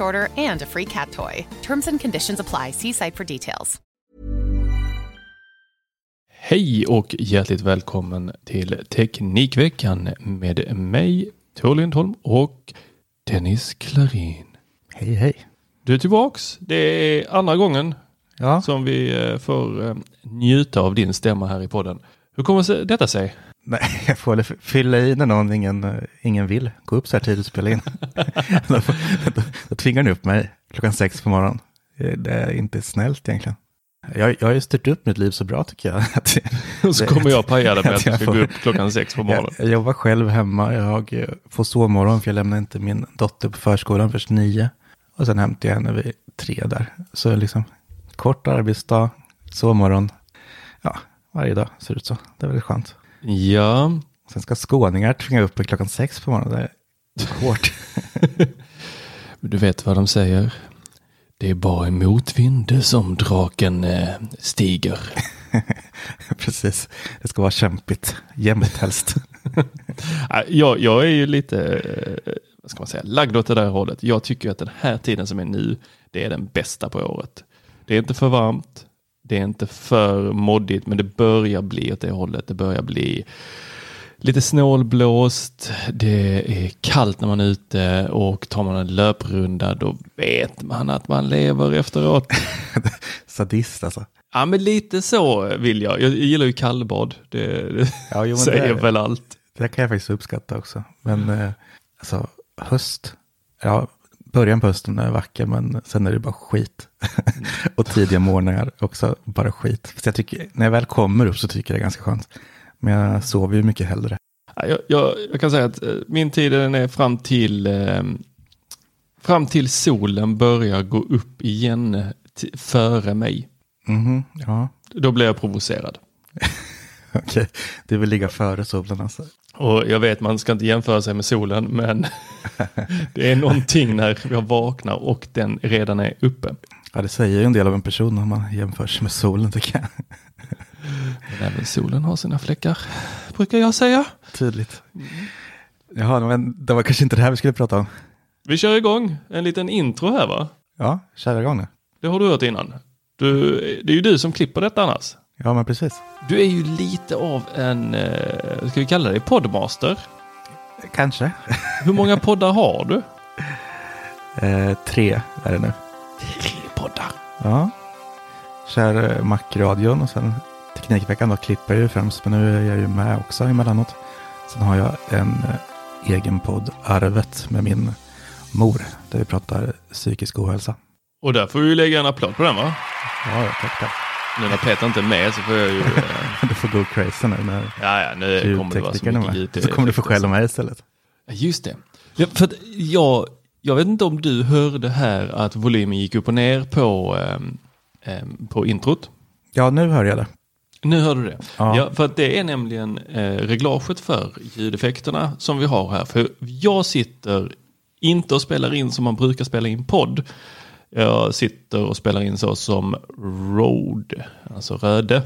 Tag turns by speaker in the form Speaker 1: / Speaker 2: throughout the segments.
Speaker 1: order and a free cat toy. Terms and conditions apply. See site for details.
Speaker 2: Hej och hjärtligt välkommen till Teknikveckan med mig, Tor Lindholm och Dennis Klarin.
Speaker 3: Hej hej.
Speaker 2: Du är tillbaks. Det är andra gången
Speaker 3: Ja,
Speaker 2: som vi eh, får eh, njuta av din stämma här i podden. Hur kommer detta sig?
Speaker 3: Nej, jag får väl fylla i när någon ingen, eh, ingen vill gå upp så här tidigt och spela in. då, då, då tvingar ni upp mig klockan sex på morgonen. Det är inte snällt egentligen. Jag, jag har ju styrt upp mitt liv så bra tycker jag. Att,
Speaker 2: Och så kommer jag paja det med att du
Speaker 3: jag
Speaker 2: ska
Speaker 3: får-
Speaker 2: gå upp klockan sex på morgonen.
Speaker 3: jag, jag jobbar själv hemma. Jag får sovmorgon för jag lämnar inte min dotter på förskolan först nio. Och sen hämtar jag henne vid tre där. Så liksom kort arbetsdag, sovmorgon. Ja, varje dag ser ut så. Det är väldigt skönt.
Speaker 2: Ja,
Speaker 3: Sen ska skåningar tvinga upp klockan sex på morgonen. Det är hårt.
Speaker 2: du vet vad de säger. Det är bara i motvind som draken eh, stiger.
Speaker 3: Precis. Det ska vara kämpigt. Jämnt helst.
Speaker 2: Jag, jag är ju lite, eh, vad ska man säga, lagd åt det där hållet. Jag tycker att den här tiden som är nu, det är den bästa på året. Det är inte för varmt, det är inte för moddigt, men det börjar bli åt det hållet. Det börjar bli lite snålblåst, det är kallt när man är ute och tar man en löprunda då vet man att man lever efteråt.
Speaker 3: Sadist alltså.
Speaker 2: Ja men lite så vill jag. Jag gillar ju kallbad. Det, det
Speaker 3: Ja, jo,
Speaker 2: säger
Speaker 3: det-
Speaker 2: väl allt.
Speaker 3: Det kan jag faktiskt uppskatta också. Men eh, alltså höst. Ja, början på hösten är vacker men sen är det bara skit. och tidiga morgnar också bara skit. Så jag tycker, när jag väl kommer upp så tycker jag det är ganska skönt. Men jag sover ju mycket hellre.
Speaker 2: Ja, Jag, jag, jag kan säga att eh, min tid den är fram till eh, fram till solen börjar gå upp igen eh, före mig.
Speaker 3: Mhm, ja,
Speaker 2: Då blir jag provocerad.
Speaker 3: okej. Du vill ligga före solen alltså.
Speaker 2: Och jag vet man ska inte jämföra sig med solen men det är någonting när jag vaknar och den redan är uppe.
Speaker 3: Ja, det säger ju en del av en person om man jämför sig med solen tycker jag.
Speaker 2: Men även solen har sina fläckar, brukar jag säga.
Speaker 3: Tydligt. Jaha, men det var kanske inte det här vi skulle prata om.
Speaker 2: Vi kör igång en liten intro här va?
Speaker 3: Ja, kära gång nu.
Speaker 2: Det har du hört innan. Du, det är ju du som klipper detta annars.
Speaker 3: Ja, men precis.
Speaker 2: Du är ju lite av en, eh, ska vi kalla dig poddmaster?
Speaker 3: Kanske.
Speaker 2: Hur många poddar har du?
Speaker 3: Eh, tre är det nu.
Speaker 2: Poddar.
Speaker 3: Ja. Kör eh, Macradion och sen Teknikveckan då klipper jag ju främst, men nu är jag ju med också emellanåt. Sen har jag en eh, egen podd, Arvet, med min mor, där vi pratar psykisk ohälsa.
Speaker 2: Och där får vi ju lägga en applåd på den va?
Speaker 3: Ja, tack, tack.
Speaker 2: Nu när Peter inte är med så får jag ju... Eh,
Speaker 3: Du får gå crazy nu när
Speaker 2: ja, ja, nu kommer det vara så mycket
Speaker 3: med. Så kommer du få skäll av mig istället.
Speaker 2: Ja, Just det. Ja, för att jag, jag vet inte om du hörde här att volymen gick upp och ner på, ehm, på introt.
Speaker 3: Ja, nu hör jag det.
Speaker 2: Nu hörde du det. Ja.
Speaker 3: Ja.
Speaker 2: för det är nämligen eh, reglaget för ljudeffekterna som vi har här. För jag sitter inte och spelar in som man brukar spela in podd. Jag sitter och spelar in så som Rode, alltså Röde,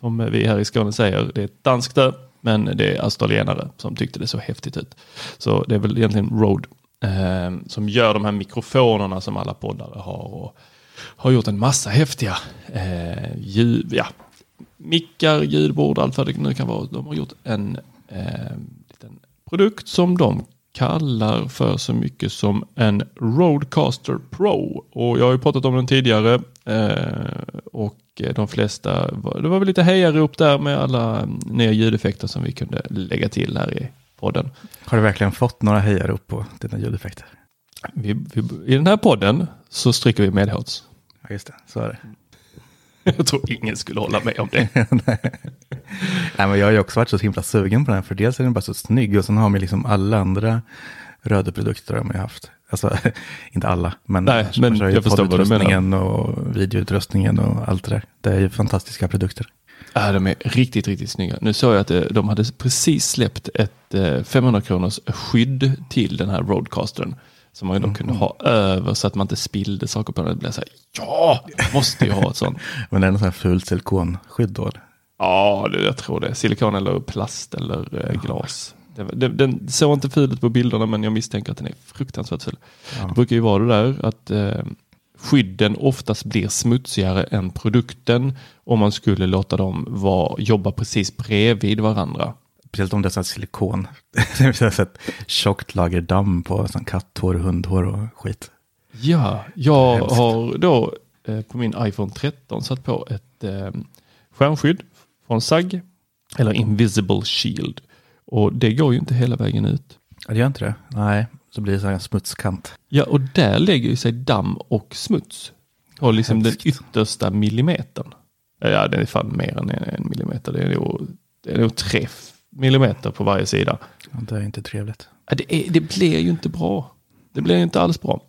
Speaker 2: som vi här i Skåne säger. Det är ett danskt ö, men det är australienare som tyckte det så häftigt ut. Så det är väl egentligen Rode eh, Ehm, som gör de här mikrofonerna som alla poddare har och har gjort en massa häftiga eh, ljud, ja, mickar, ljudbord, allt vad det nu kan vara. De har gjort en eh, liten produkt som de kallar för så mycket som en Roadcaster Pro. Och jag har ju pratat om den tidigare eh, och de flesta, det var väl lite hejarop där med alla nya ljudeffekter som vi kunde lägga till här i podden.
Speaker 3: Har du verkligen fått några hejarop på dina ljudeffekter?
Speaker 2: Vi, vi, I den här podden så stryker vi medhårs.
Speaker 3: Ja, just det, så är det.
Speaker 2: Jag tror ingen skulle hålla med om det.
Speaker 3: Nej. Nej, men jag har ju också varit så himla sugen på den, för dels är den bara så snygg och sen har man liksom alla andra röda produkter har man ju haft. Alltså, inte alla, men,
Speaker 2: Nej, men jag förstår vad du menar.
Speaker 3: och videoutrustningen och allt det där. Det är ju fantastiska produkter.
Speaker 2: Ja, de är riktigt, riktigt snygga. Nu såg jag att eh, de hade precis släppt ett 500 eh, kronors skydd till den här Roadcastern. Som man mm. kunde ha över så att man inte spillde saker på den. Det blev så här, ja, måste ju ha ett sånt.
Speaker 3: Men det är något sånt här fult silikonskydd då?
Speaker 2: Ja, det, jag tror det. Silikon eller plast eller eh, glas. Den, den såg inte ful ut på bilderna men jag misstänker att den är fruktansvärt ful. Ja. Det brukar ju vara det där att eh, skydden oftast blir smutsigare än produkten om man skulle låta dem vara, jobba precis bredvid varandra.
Speaker 3: Speciellt om det är silikon. det vill ett tjockt lager damm på katthår, hundhår och skit.
Speaker 2: Ja, jag har då eh, på min iPhone 13 satt på ett eh, skärmskydd från SAG eller Invisible Shield. Och det går ju inte hela vägen ut.
Speaker 3: Det gör inte det. Nej, så blir det så här smutskant.
Speaker 2: Ja, och där lägger ju sig damm och smuts. Och liksom Hemskt. den yttersta millimetern. Ja, det är fan mer än en millimeter. Det är nog, det är nog tre millimeter på varje sida.
Speaker 3: Ja, det är inte trevligt.
Speaker 2: Ja, det, är, det blir ju inte bra. Det blir ju inte alls bra.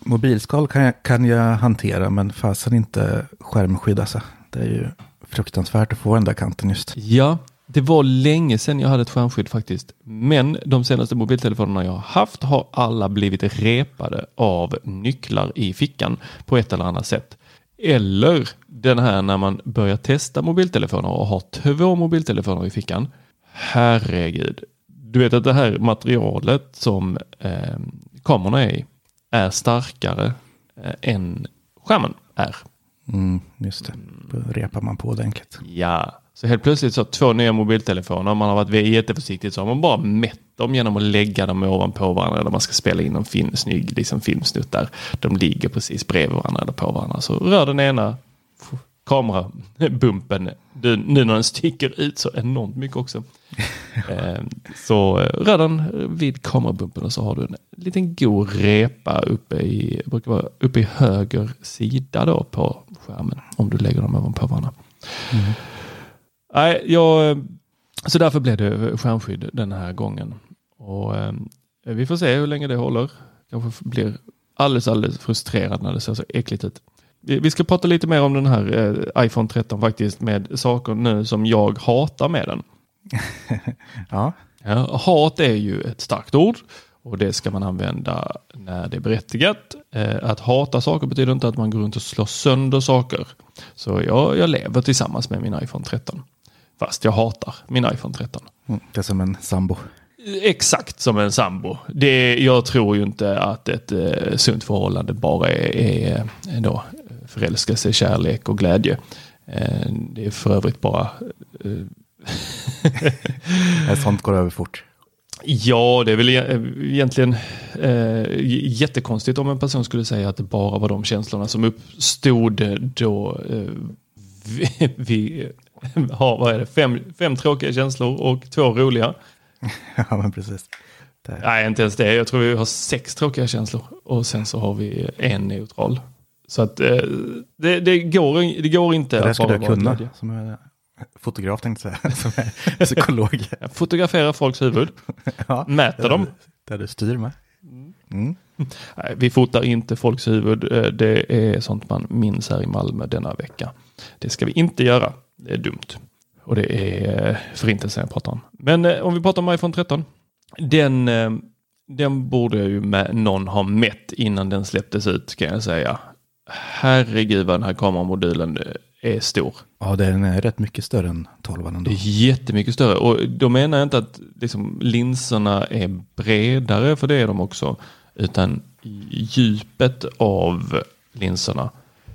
Speaker 3: Mobilskal kan jag, kan jag hantera, men fasen inte skärmskydd alltså. Det är ju fruktansvärt att få den där kanten just.
Speaker 2: Ja, det var länge sedan jag hade ett skärmskydd faktiskt. Men de senaste mobiltelefonerna jag har haft har alla blivit repade av nycklar i fickan på ett eller annat sätt. Eller den här när man börjar testa mobiltelefoner och har två mobiltelefoner i fickan. Herregud. Du vet att det här materialet som eh, kamerorna är i är starkare eh, än skärmen är.
Speaker 3: Mm, just det, då repar man på ordentligt.
Speaker 2: Ja, så helt plötsligt så två nya mobiltelefoner, man har varit jätteförsiktig så har man bara mätt dem genom att lägga dem ovanpå varandra när man ska spela in en film, snygg liksom filmsnutt där. De ligger precis bredvid varandra eller på varandra. Så rör den ena kamerabumpen nu när den sticker ut så enormt mycket också. Eh, så rör den vid kamerabumpen och så har du en liten god repa uppe i, brukar vara uppe i höger sida då på skärmen om du lägger dem ovanpå varandra. Mm. Nej, jag, så därför blev det skärmskydd den här gången. Och eh, Vi får se hur länge det håller. Kanske blir alldeles, alldeles frustrerad när det ser så äckligt ut. Vi, vi ska prata lite mer om den här eh, iPhone 13 faktiskt med saker nu som jag hatar med den.
Speaker 3: ja.
Speaker 2: ja. Hat är ju ett starkt ord och det ska man använda när det är berättigat. Eh, att hata saker betyder inte att man går runt och slår sönder saker. Så jag, jag lever tillsammans med min iPhone 13. Fast jag hatar min iPhone 13.
Speaker 3: Mm, det är som en sambo.
Speaker 2: Exakt som en sambo. Det, jag tror ju inte att ett eh, sunt förhållande bara är, är, är då förälskelse, kärlek och glädje. Eh, det är för övrigt bara...
Speaker 3: Eh, Sånt går över fort.
Speaker 2: Ja, det är väl egentligen eh, jättekonstigt om en person skulle säga att det bara var de känslorna som uppstod då eh, vi, vi har vad är det, fem, fem tråkiga känslor och två roliga.
Speaker 3: ja, men precis.
Speaker 2: Det. Nej, inte ens det. Jag tror vi har sex tråkiga känslor och sen så har vi en neutral. Så att eh, det, det, går, det går inte.
Speaker 3: Det där skulle jag kunna. Glädje. Som är fotograf tänkte jag säga. Som är psykolog.
Speaker 2: Fotografera folks huvud. ja, Mäter dem.
Speaker 3: Där du styr med. Mm.
Speaker 2: Nej, vi fotar inte folks huvud. Eh, det är sånt man minns här i Malmö denna vecka. Det ska vi inte göra. Det är dumt. Och det är eh, förintelsen jag pratar om. Men om vi pratar om iPhone 13. Den den borde ju med, någon ha mätt innan den släpptes ut kan jag säga. Herregud vad den här kameramodulen är stor.
Speaker 3: Ja, den är rätt mycket större än 12 ändå.
Speaker 2: Jättemycket större och då menar jag inte att liksom, linserna är bredare, för det är de också, utan djupet av linserna.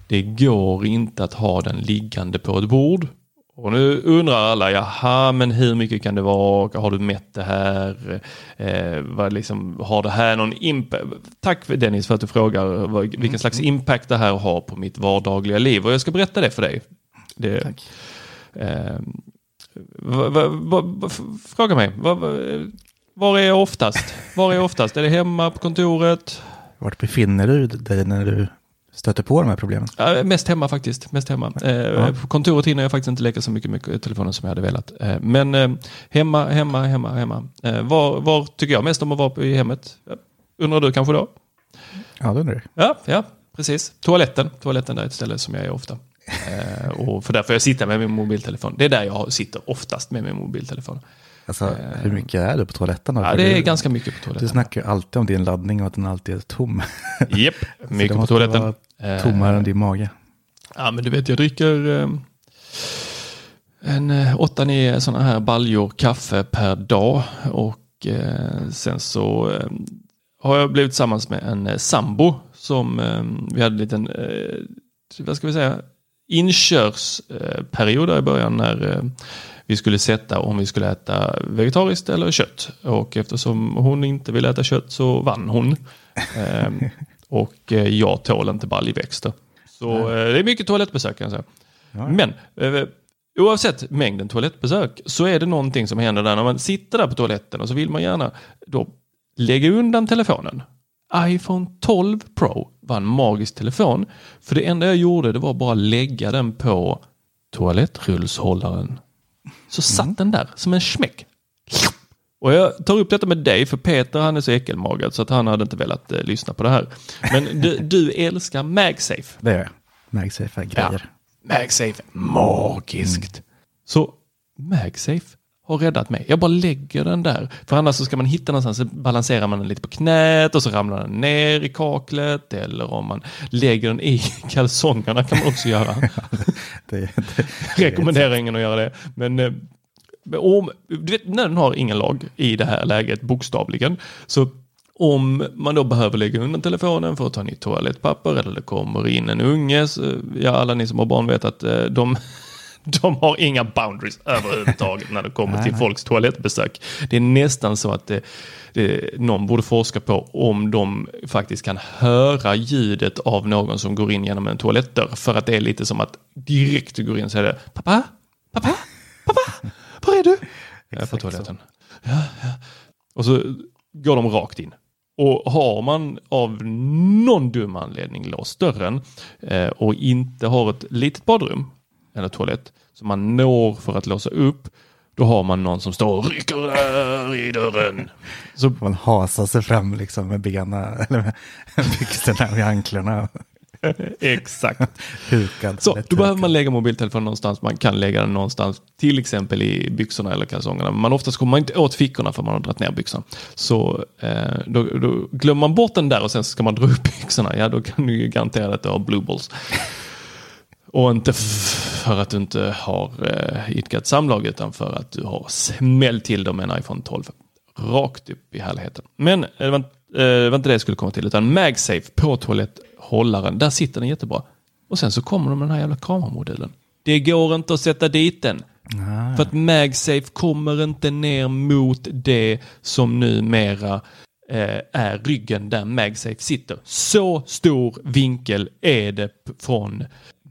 Speaker 2: Det går inte att ha den liggande på ett bord. Och nu undrar alla, jaha, men hur mycket kan det vara? Har du mätt det här? Eh, vad liksom, har det här någon impact? Tack Dennis för att du frågar vad, vilken slags impact det här har på mitt vardagliga liv. Och jag ska berätta det för dig. Det,
Speaker 3: Tack.
Speaker 2: Eh, va, va, va, fråga mig, var är jag oftast? Var är jag oftast? Är det hemma på kontoret?
Speaker 3: Vart befinner du dig när du stöter på de här problemen?
Speaker 2: Ja, mest hemma faktiskt. Mest hemma. Eh,
Speaker 3: Ja.
Speaker 2: På kontoret hinner jag faktiskt inte leka så mycket med telefonen som jag hade velat. Eh, men eh, hemma, hemma, hemma, hemma. Eh, var, var tycker jag mest om att vara i hemmet? Undrar du kanske då?
Speaker 3: Ja, det undrar jag.
Speaker 2: Ja, ja, precis. Toaletten. Toaletten är ett ställe som jag är ofta. Eh, och för där får jag sitta med min mobiltelefon. Det är där jag sitter oftast med min mobiltelefon.
Speaker 3: Alltså, hur mycket är du på toaletten?
Speaker 2: Ja, det är
Speaker 3: du,
Speaker 2: ganska mycket på
Speaker 3: Du
Speaker 2: toaletten.
Speaker 3: snackar ju alltid om din laddning och att den alltid är tom.
Speaker 2: Japp, mycket
Speaker 3: det
Speaker 2: på toaletten. Eh,
Speaker 3: Tommare än din mage.
Speaker 2: Ja, men du vet, jag dricker eh, en eh, 8-9 sådana här baljor kaffe per dag och eh, sen så eh, har jag blivit tillsammans med en eh, sambo som eh, vi hade en liten, eh, vad ska vi säga, inkörsperiod i början när eh, vi skulle sätta om vi skulle äta vegetariskt eller kött. Och eftersom hon inte ville äta kött så vann hon. Eh, och eh, jag tål inte baljväxter. Så eh, det är mycket toalettbesök kan jag säga. Men eh, oavsett mängden toalettbesök så är det någonting som händer där när man sitter där på toaletten och så vill man gärna då lägga undan telefonen. iPhone 12 Pro var en magisk telefon. För det enda jag gjorde det var bara lägga den på toalettrullshållaren. Så satt den där som en smäck. Och jag tar upp detta med dig för Peter han är så äckelmagad så att han hade inte velat eh, lyssna på det här. Men du, du älskar MagSafe.
Speaker 3: Det gör jag. MagSafe är grejer.
Speaker 2: MagSafe, magiskt. Så MagSafe har räddat mig. Jag bara lägger den där. För annars så ska man hitta någonstans så balanserar man den lite på knät och så ramlar den ner i kaklet. Eller om man lägger den i kalsongerna kan man också göra.
Speaker 3: Det, det,
Speaker 2: Rekommenderar ingen att göra det. Men eh, om, du vet, när den har ingen lag i det här läget bokstavligen. Så om man då behöver lägga undan telefonen för att ta nytt toalettpapper eller det kommer in en unge. Så, ja, alla ni som har barn vet att eh, de, de har inga boundaries överhuvudtaget när det kommer till folks toalettbesök. Det är nästan så att det, det, någon borde forska på om de faktiskt kan höra ljudet av någon som går in genom en toalettdörr. För att det är lite som att direkt du går in så är det pappa, pappa, pappa, var är du? Jag är på toaletten. Ja, ja. Och så går de rakt in. Och har man av någon dum anledning låst dörren eh, och inte har ett litet badrum eller toalett som man når för att låsa upp, då har man någon som står och rycker där i dörren. Så
Speaker 3: man hasar sig fram liksom med benen, eller med byxorna vid anklarna.
Speaker 2: exakt.
Speaker 3: Hukad.
Speaker 2: Så, då behöver man lägga mobiltelefonen någonstans. Man kan lägga den någonstans, till exempel i byxorna eller kalsongerna. Men oftast kommer man inte åt fickorna för man har dragit ner byxorna. Så eh, då, då glömmer man bort den där och sen ska man dra upp byxorna. Ja, då kan du ju garantera att du har blue balls. Och inte för att du inte har eh, idkat samlag utan för att du har smällt till dem med en iPhone 12. Rakt upp i härligheten. Men det var, eh, det var inte det jag skulle komma till utan MagSafe på toaletthållaren. Där sitter den jättebra. Och sen så kommer de med den här jävla kameramodulen. Det går inte att sätta dit den. För att MagSafe kommer inte ner mot det som numera eh, är ryggen där MagSafe sitter. Så stor vinkel är det från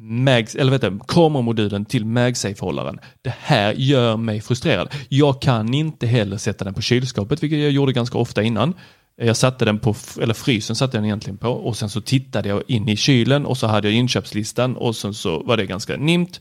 Speaker 2: Mags, eller vet du, kameramodulen till MagSafe-hållaren. Det här gör mig frustrerad. Jag kan inte heller sätta den på kylskåpet, vilket jag gjorde ganska ofta innan. Jag satte den på, eller frysen satte jag den egentligen på och sen så tittade jag in i kylen och så hade jag inköpslistan och sen så var det ganska nimt.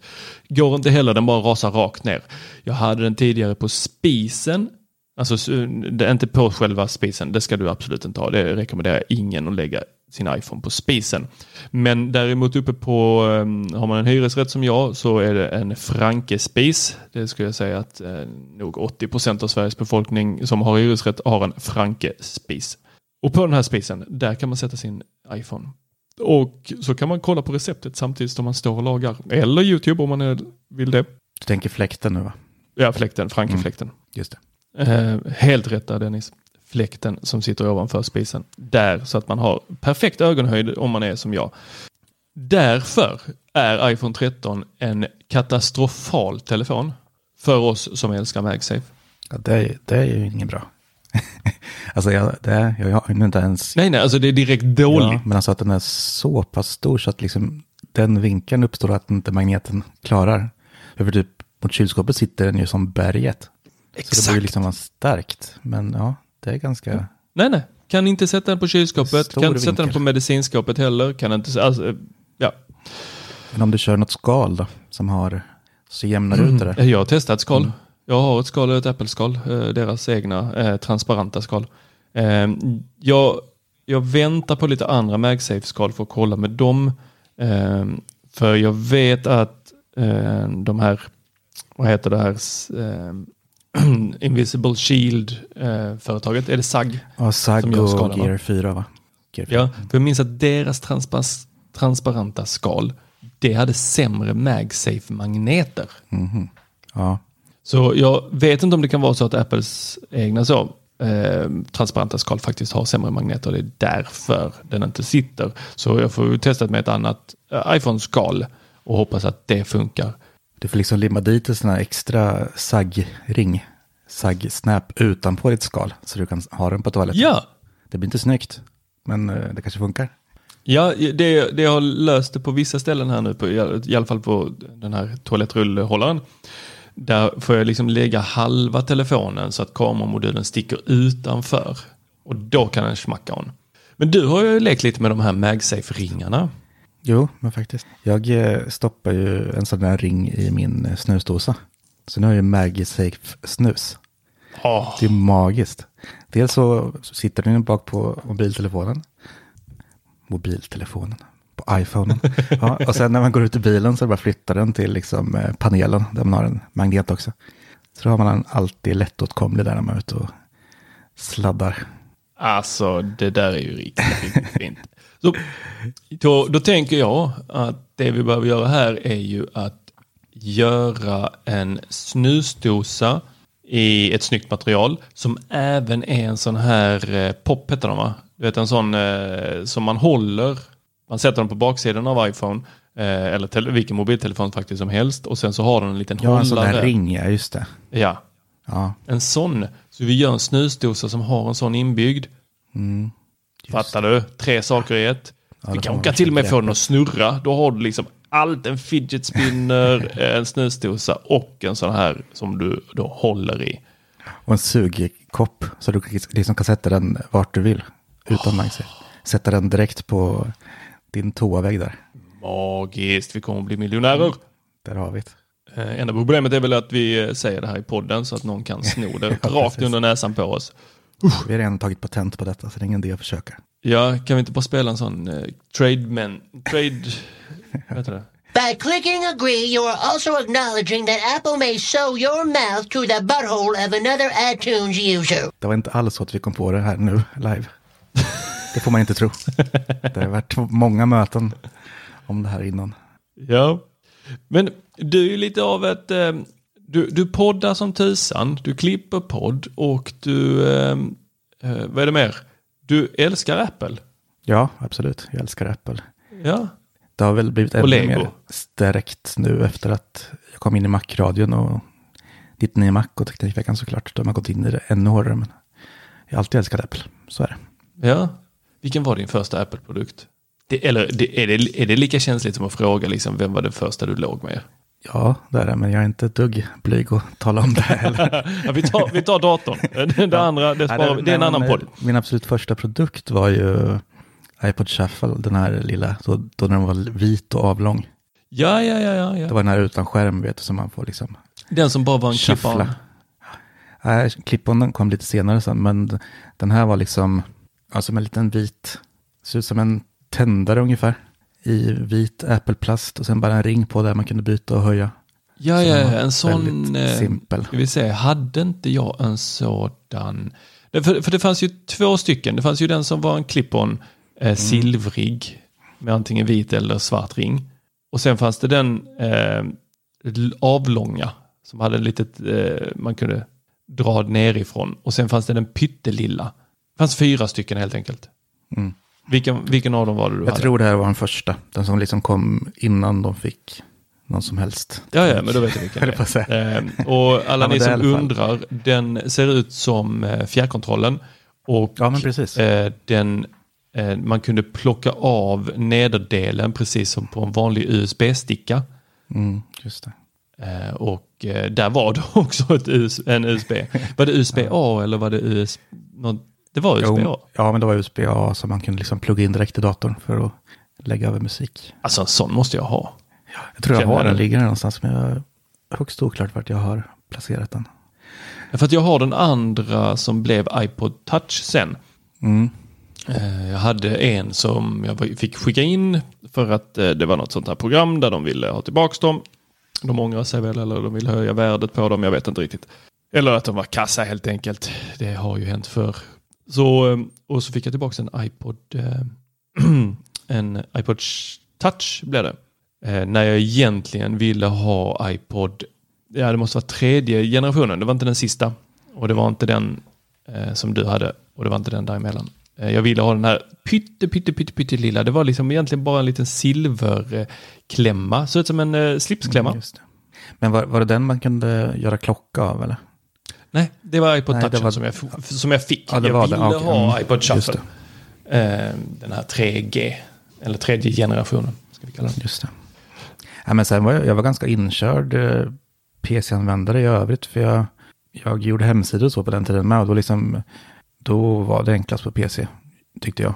Speaker 2: Går inte heller, den bara rasar rakt ner. Jag hade den tidigare på spisen, alltså eh, det är inte på själva spisen, det ska du absolut inte ha. Det rekommenderar jag ingen att lägga sin iPhone på spisen. Men däremot uppe på, eh, har man en hyresrätt som jag så är det en Franke-spis. Det skulle jag säga att eh, nog 80 procent av Sveriges befolkning som har hyresrätt har en Franke-spis. Och på den här spisen, där kan man sätta sin iPhone. Och så kan man kolla på receptet samtidigt som man står och lagar. Eller YouTube om man vill det.
Speaker 3: Du tänker fläkten nu va?
Speaker 2: Ja, fläkten, Franke-fläkten.
Speaker 3: Just det.
Speaker 2: Eh, helt rätt där Dennis. Fläkten som sitter ovanför spisen. Där så att man har perfekt ögonhöjd om man är som jag. Därför är iPhone 13 en katastrofal telefon för oss som älskar MagSafe.
Speaker 3: Ja, det, är, det är ju inget bra. alltså jag, det jag har inte ens...
Speaker 2: Nej, nej, alltså det är direkt dåligt.
Speaker 3: Ja, men alltså att den är så pass stor så att liksom den vinkeln uppstår att inte magneten klarar. För typ mot kylskåpet sitter den ju som berget.
Speaker 2: Exakt.
Speaker 3: Så det blir liksom starkt. Men ja, det är ganska...
Speaker 2: Nej, nej. Kan inte sätta den på kylskåpet.
Speaker 3: Stor
Speaker 2: kan inte sätta den på medicinskåpet heller. Kan inte... Alltså, ja.
Speaker 3: Men om du kör något skal då, som har så jämnar ut det där.
Speaker 2: Jag har testat skal.
Speaker 3: Mm.
Speaker 2: Jag har ett skal, ett Apple-skal. eh, Deras egna eh, transparenta skal. Eh, jag, jag väntar på lite andra MagSafe-skal för att kolla med dem. Eh, för jag vet att eh, de här, vad heter det här, eh, Invisible Shield-företaget, är det SAG?
Speaker 3: Ja, SAG
Speaker 2: som gör
Speaker 3: och. Gear 4 va? Gear 4.
Speaker 2: Ja, för jag minns att deras transpa- transparenta skal, det hade sämre MagSafe-magneter.
Speaker 3: Mhm. ja.
Speaker 2: Så jag vet inte om det kan vara så att Apples egna så, eh, transparenta skal faktiskt har sämre magneter och det är därför den inte sitter. Så jag får testa med ett annat eh, iPhone-skal och hoppas att det funkar.
Speaker 3: Du får liksom limma dit en sån här extra SAG-ring. SAG-snap utanpå ditt skal. Så du kan ha den på toaletten.
Speaker 2: Ja,
Speaker 3: Det blir inte snyggt. Men eh, det kanske funkar.
Speaker 2: Ja, det, det har löst det på vissa ställen här nu, på, i alla fall på den här toalettrullhållaren. Där får jag liksom lägga halva telefonen så att kameramodulen sticker utanför. Och då kan den smacka on. Men du har ju lekt lite med de här MagSafe-ringarna.
Speaker 3: Jo, men faktiskt. Jag eh, stoppar ju en sån där ring i min eh, snusdosa. Så nu har jag ju MagSafe snus.
Speaker 2: Oh,
Speaker 3: Det är magiskt. Dels så sitter den bak på mobiltelefonen. Mobiltelefonen. På iPhonen. Ja, och sen när man går ut ur bilen så bara flyttar den till liksom eh, panelen. Där man har en magnet också. Så då har man den alltid lättåtkomlig där när man är ute och sladdar.
Speaker 2: alltså, det där är ju riktigt, riktigt fint. Så, då, då tänker jag att det vi behöver göra här är ju att göra en snusdosa i ett snyggt material som även är en sån här eh, pop heter de va? Du vet en sån eh, som man håller. Man sätter den på baksidan av iPhone eh, eller tele- vilken mobiltelefon faktiskt som helst och sen så har den en liten
Speaker 3: Ja, en sån
Speaker 2: hållare.
Speaker 3: där ring, ja just det.
Speaker 2: Ja,
Speaker 3: Ja,
Speaker 2: en sån. Så vi gör en snusdosa som har en sån inbyggd. Fattar du? Tre saker i ett. vi
Speaker 3: det
Speaker 2: kan
Speaker 3: man
Speaker 2: till och med få den att snurra. Då har du liksom allt. En fidget spinner, en snusdosa och en sån här som du då håller i.
Speaker 3: och en sugkopp. Så du liksom kan sätta den vart du vill. Utan MagSafe. Sätta den direkt på din toavägg där.
Speaker 2: Magiskt, vi kommer att bli miljonärer.
Speaker 3: Där har vi det.
Speaker 2: Eh, Enda problemet är väl att vi eh, säger det här i podden så att någon kan sno det
Speaker 3: Ja,
Speaker 2: rakt
Speaker 3: precis.
Speaker 2: under näsan på oss.
Speaker 3: Vi har redan tagit patent på detta, så det är ingen idé att försöka.
Speaker 2: Ja, kan vi inte bara spela en sån eh, trade men, trade, vad heter det?
Speaker 4: By clicking agree, you are also acknowledging that Apple may sew your mouth to the butthole of another iTunes user.
Speaker 3: Det var inte alls så att vi kom på det här nu, live. Det får man inte tro. Det har varit många möten om det här innan.
Speaker 2: Ja, men du är ju lite av ett, eh, du, du poddar som tusan, du klipper podd och du, eh, eh, vad är det mer? Du älskar Apple.
Speaker 3: Ja, absolut. Jag älskar Apple.
Speaker 2: Ja,
Speaker 3: Det har väl blivit ännu mer stärkt nu efter att jag kom in i Mac-radion och ditt nya Mac och Teknikveckan såklart. Då har man gått in i det ännu hårdare. Men jag har alltid älskat Apple. Så är det.
Speaker 2: ja. Vilken var din första Apple-produkt? Det, eller det, är, det, är det lika känsligt som att fråga liksom, vem var det första du låg med?
Speaker 3: Ja, det är det. Men jag är inte ett dugg blyg att tala om det heller.
Speaker 2: Ja, vi, tar, vi tar datorn. Det andra, det, sparar, vi. det är en annan podd.
Speaker 3: Min absolut första produkt var ju iPod Shuffle, den här lilla, då när den var vit och avlång.
Speaker 2: Ja, ja, ja, ja,
Speaker 3: Det
Speaker 2: ja.
Speaker 3: var den här utan skärm, vet du, som man får liksom
Speaker 2: Den som bara var en clip
Speaker 3: shuffla. Nej, clip-on kom lite senare sen, men den här var liksom, alltså med en liten vit Ser ut som en tändare ungefär. I vit Apple-plast och sen bara en ring på där man kunde byta och höja.
Speaker 2: Ja, ja, en sån... eh,
Speaker 3: simpel.
Speaker 2: Ska vi se, hade inte jag en sådan... Det- För, för det fanns ju två stycken. Det fanns ju den som var en clip-on, eh, silvrig, med antingen vit eller svart ring. Och sen fanns det den eh, avlånga, som hade ett litet, eh, man kunde dra nerifrån. Och sen fanns det den pyttelilla. Det fanns fyra stycken helt enkelt.
Speaker 3: Mm.
Speaker 2: Vilken, vilken av dem var det du
Speaker 3: Jag
Speaker 2: hade?
Speaker 3: tror det här var den första. Den som liksom kom innan de fick någon som helst.
Speaker 2: Ja, ja, men då vet jag vilken
Speaker 3: Höll
Speaker 2: det är. Och alla
Speaker 3: Ja,
Speaker 2: ni som undrar, den ser ut som eh, fjärrkontrollen. Och
Speaker 3: Ja, men precis.
Speaker 2: eh, den, eh, man kunde plocka av nederdelen precis som på en vanlig USB-sticka.
Speaker 3: Mm, just det.
Speaker 2: Eh, och där var det också ett US, en USB. Var det USB-A eller var det US... Något, det var USB-A.
Speaker 3: Jo, ja, men det var USB-A som man kunde liksom plugga in direkt i datorn för att lägga över musik.
Speaker 2: Alltså en sån måste jag ha.
Speaker 3: Jag tror jag har den, ligger där någonstans, men jag är högst oklart vart jag har placerat den.
Speaker 2: För att jag har den andra som blev iPod Touch sen.
Speaker 3: Mm.
Speaker 2: Eh, Jag hade en som jag fick skicka in för att eh, det var något sånt här program där de ville ha tillbaka dem. De ångrar sig väl eller de vill höja värdet på dem, jag vet inte riktigt. Eller att de var kassa helt enkelt. Det har ju hänt förr. Så, ehm, och så fick jag tillbaka en iPod, eh, en iPod touch blev det. Eh, när jag egentligen ville ha iPod, ja det måste vara tredje generationen, det var inte den sista. Och det var inte den eh, som du hade och det var inte den däremellan. Jag ville ha den här pytte, pytte, pytte, pytte lilla. Det var liksom egentligen bara en liten silverklämma. Såg ut som en slipsklämma.
Speaker 3: Mm, just det. Men var, var det den man kunde göra klocka av eller?
Speaker 2: Nej, det var iPod
Speaker 3: Nej, det
Speaker 2: Touchen
Speaker 3: var-
Speaker 2: som, jag, som jag fick.
Speaker 3: Ja, det
Speaker 2: jag
Speaker 3: var det.
Speaker 2: ville
Speaker 3: Okej,
Speaker 2: ha
Speaker 3: mm,
Speaker 2: iPod Shuffle. Eh, den här 3G, eller tredje generationen. Ska vi kalla den.
Speaker 3: Just det. Ja, men sen var jag, jag var ganska inkörd eh, PC-användare i övrigt. För jag, jag gjorde hemsidor och så på den tiden med. Och då, liksom, då var det enklast på PC, tyckte jag.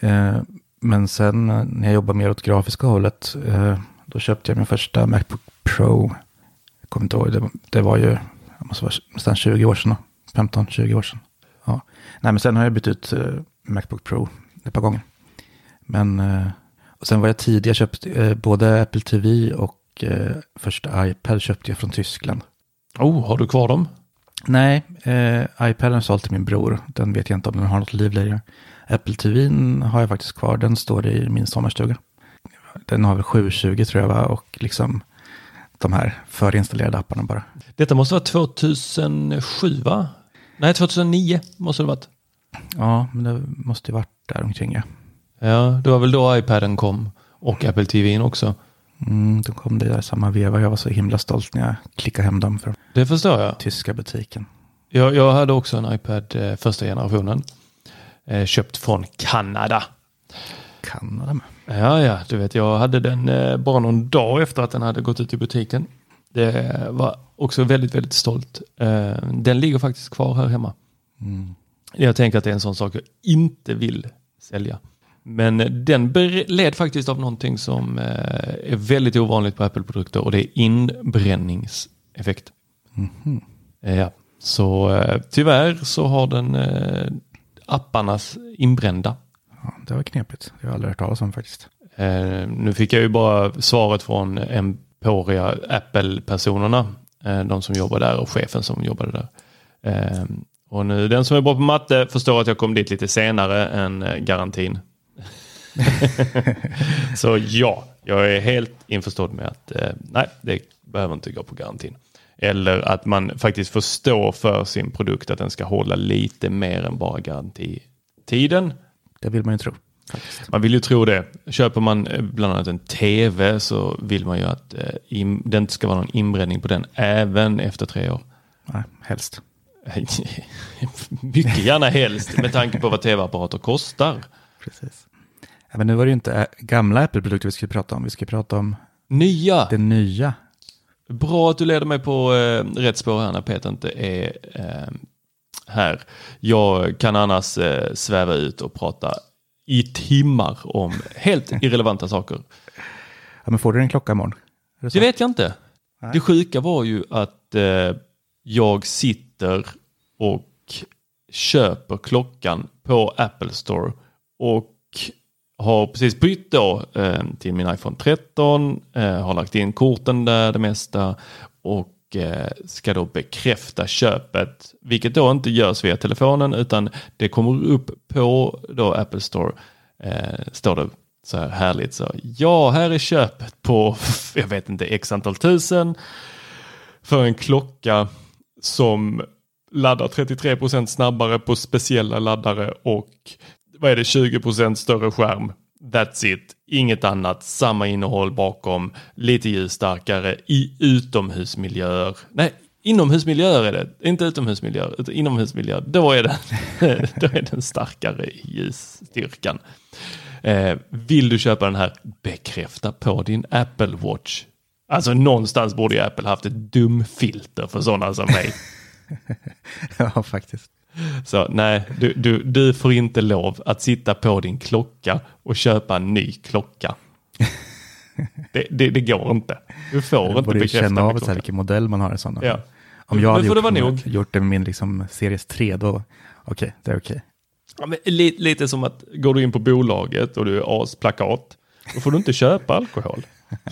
Speaker 3: Eh, men sen eh, när jag jobbade mer åt grafiska hållet, eh, då köpte jag min första Macbook Pro. Jag kommer inte ihåg, det, det var ju det måste vara nästan 20 år sedan. 15-20 år sedan. Ja. Nej, men sen har jag bytt ut eh, Macbook Pro ett par gånger. Men eh, och sen var jag tidig, jag köpte eh, både Apple TV och eh, första iPad köpte jag från Tyskland.
Speaker 2: Oh, har du kvar dem?
Speaker 3: Nej, eh, iPaden sålt till min bror. Den vet jag inte om den har något liv längre. Apple TV har jag faktiskt kvar, den står i min sommarstuga. Den har väl 720 tror jag va? och liksom de här förinstallerade apparna bara.
Speaker 2: Detta måste vara 2007 va? Nej, 2009 måste det varit.
Speaker 3: Ja, men det måste ju varit där omkring ja.
Speaker 2: Ja, det var väl då iPaden kom. Och Apple TVn också.
Speaker 3: Mm, de kom det där samma veva. Jag var så himla stolt när jag klickade hem dem från
Speaker 2: Det förstår jag.
Speaker 3: tyska butiken.
Speaker 2: Jag, jag hade också en iPad eh, första generationen. Eh, köpt från Kanada.
Speaker 3: Kanada med.
Speaker 2: Ja, ja, du vet, jag hade den eh, bara någon dag efter att den hade gått ut i butiken. Det var också väldigt, väldigt stolt. Eh, den ligger faktiskt kvar här hemma.
Speaker 3: Mm.
Speaker 2: Jag tänker att det är en sån sak jag inte vill sälja. Men den led faktiskt av någonting som eh, är väldigt ovanligt på Apple-produkter och det är inbränningseffekt. Eh, Ja, så eh, tyvärr så har den eh, apparnas inbrända.
Speaker 3: Det var knepigt. Jag har aldrig hört talas om faktiskt.
Speaker 2: Eh, nu fick jag ju bara svaret från Emporia Apple-personerna. Eh, de som jobbar där och chefen som jobbade där. Eh, och nu den som är bra på matte förstår att jag kom dit lite senare än eh, garantin. Så ja, jag är helt införstådd med att eh, nej, det behöver inte gå på garantin. Eller att man faktiskt förstår för sin produkt att den ska hålla lite mer än bara garantitiden.
Speaker 3: Det vill man ju tro. Faktiskt.
Speaker 2: Man vill ju tro det. Köper man eh, bland annat en tv så vill man ju att eh, det inte ska vara någon inbränning på den även efter tre år.
Speaker 3: Nej, helst.
Speaker 2: Mycket gärna helst med tanke på vad tv-apparater kostar.
Speaker 3: Precis. Men nu var det ju inte ä- gamla Apple-produkter vi skulle prata om. Vi ska prata om
Speaker 2: Nya!
Speaker 3: det nya.
Speaker 2: Bra att du leder mig på eh, rätt spår här när Peter inte är eh, här. Jag kan annars eh, sväva ut och prata i timmar om helt irrelevanta saker.
Speaker 3: Ja, men får du en klocka imorgon? Det?
Speaker 2: Det vet jag inte.
Speaker 3: Nej.
Speaker 2: Det sjuka var ju att eh, jag sitter och köper klockan på Apple Store och har precis bytt då eh, till min iPhone 13, eh, har lagt in korten där det mesta och och eh, ska då bekräfta köpet, vilket då inte görs via telefonen utan det kommer upp på då Apple Store, eh, står det så här härligt så, ja här är köpet på, jag vet inte, x antal tusen för en klocka som laddar 33% snabbare på speciella laddare och vad är det, 20% större skärm. That's it, inget annat, samma innehåll bakom, lite ljusstarkare i utomhusmiljöer. Nej, inomhusmiljöer är det, inte utomhusmiljöer, utan inomhusmiljöer. Då är den, då är den starkare i ljusstyrkan. Eh, vill du köpa den här, bekräfta på din Apple Watch. Alltså någonstans borde ju Apple haft ett dumfilter för sådana som mig.
Speaker 3: ja, faktiskt.
Speaker 2: Så nej, du, du, du får inte lov att sitta på din klocka och köpa en ny klocka. Det, det, det går inte. Du får
Speaker 3: Jag
Speaker 2: inte bekräfta
Speaker 3: känna av
Speaker 2: med
Speaker 3: så vilken modell man har i sådana
Speaker 2: Ja.
Speaker 3: Om jag hade gjort,
Speaker 2: det nog.
Speaker 3: gjort det med min liksom, Series 3, då okej, det är okej.
Speaker 2: Ja, men lite, lite som att går du in på bolaget och du är asplakat, då får du inte köpa alkohol.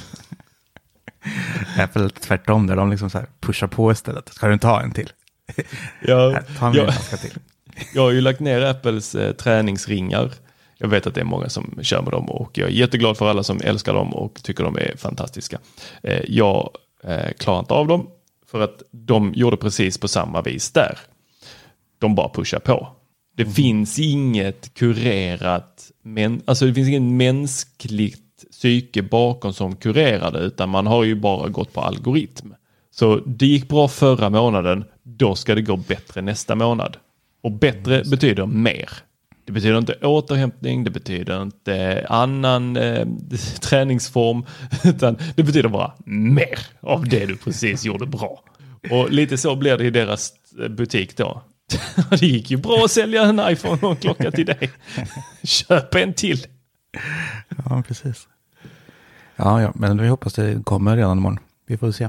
Speaker 3: Apple är tvärtom, där de liksom så pushar på istället. Ska du inte ha en till?
Speaker 2: Jag,
Speaker 3: ta
Speaker 2: jag,
Speaker 3: till.
Speaker 2: jag har ju lagt ner Apples eh, träningsringar. Jag vet att det är många som kör med dem och jag är jätteglad för alla som älskar dem och tycker de är fantastiska. Eh, jag eh, klarar inte av dem för att de gjorde precis på samma vis där. De bara pushar på. Det finns inget kurerat, men, alltså det finns inget mänskligt psyke bakom som kurerar det, utan man har ju bara gått på algoritm. Så det gick bra förra månaden, då ska det gå bättre nästa månad. Och bättre betyder mer. Det betyder inte återhämtning, det betyder inte annan eh, träningsform, utan det betyder bara mer av det du precis gjorde bra. Och lite så blir det i deras eh, butik då. Det gick ju bra att sälja en iPhone och en klocka till dig. Köp en till.
Speaker 3: Ja, precis. Ja, ja, men vi hoppas det kommer redan imorgon. Vi får se.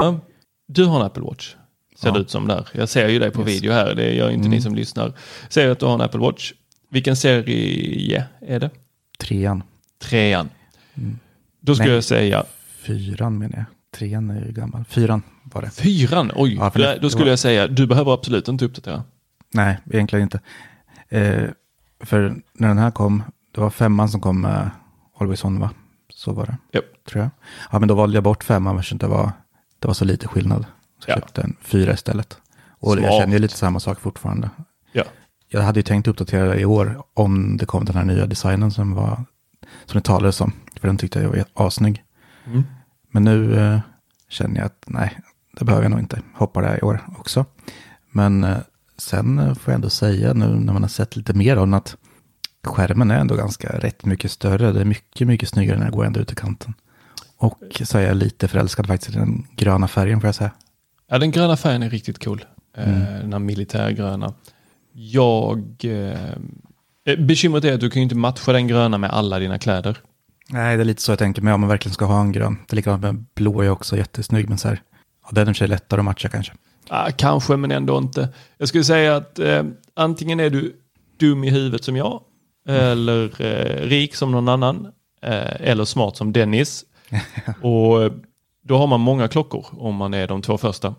Speaker 2: Ja, Du har en Apple Watch. Ser
Speaker 3: Ja.
Speaker 2: det ut som där. Jag ser ju dig på video här. Det gör inte ni som lyssnar. Ser att du har en Apple Watch. Vilken serie är det?
Speaker 3: Trean.
Speaker 2: Trean. Då skulle
Speaker 3: Nej.
Speaker 2: jag säga
Speaker 3: Fyran menar jag. Trean är ju gammal. Fyran var det.
Speaker 2: fyran. Oj,
Speaker 3: Ja, det-
Speaker 2: då skulle
Speaker 3: var-
Speaker 2: jag säga du behöver absolut inte uppdatera.
Speaker 3: Nej, egentligen inte. Eh, för när den här kom, det var femman som kom med Always On va? Så var det,
Speaker 2: Ja.
Speaker 3: tror jag. Ja, men då valde jag bort femman eftersom det var, det var så lite skillnad. Så
Speaker 2: Ja.
Speaker 3: jag köpte en fyra istället. Och jag
Speaker 2: Smart.
Speaker 3: känner ju lite samma sak fortfarande.
Speaker 2: Ja.
Speaker 3: Jag hade ju tänkt uppdatera i år om det kom den här nya designen som, var, som det talades om. För den tyckte jag var assnygg.
Speaker 2: Mm.
Speaker 3: Men nu eh, känner jag att nej, det behöver jag nog inte. Hoppar det i år också. Men eh, sen eh, får jag ändå säga nu när man har sett lite mer av den att skärmen är ändå ganska rätt mycket större. Det är mycket, mycket snyggare när det går ända ut i kanten. Och så är jag lite förälskad faktiskt i den gröna färgen får jag säga.
Speaker 2: Ja, den gröna färgen är riktigt cool. Eh,
Speaker 3: Mm.
Speaker 2: Den här militärgröna. Jag... Eh, eh, bekymret är att du kan ju inte matcha den gröna med alla dina kläder.
Speaker 3: Nej, det är lite så jag tänker mig om man verkligen ska ha en grön. Det är likadant med blå är också jättesnygg, men så här, ja, den är i sig lättare att matcha kanske.
Speaker 2: Ah, kanske, men ändå inte. Jag skulle säga att eh, antingen är du dum i huvudet som jag, eller eh, rik som någon annan, eh, eller smart som Dennis. och eh, då har man många klockor om man är de två första.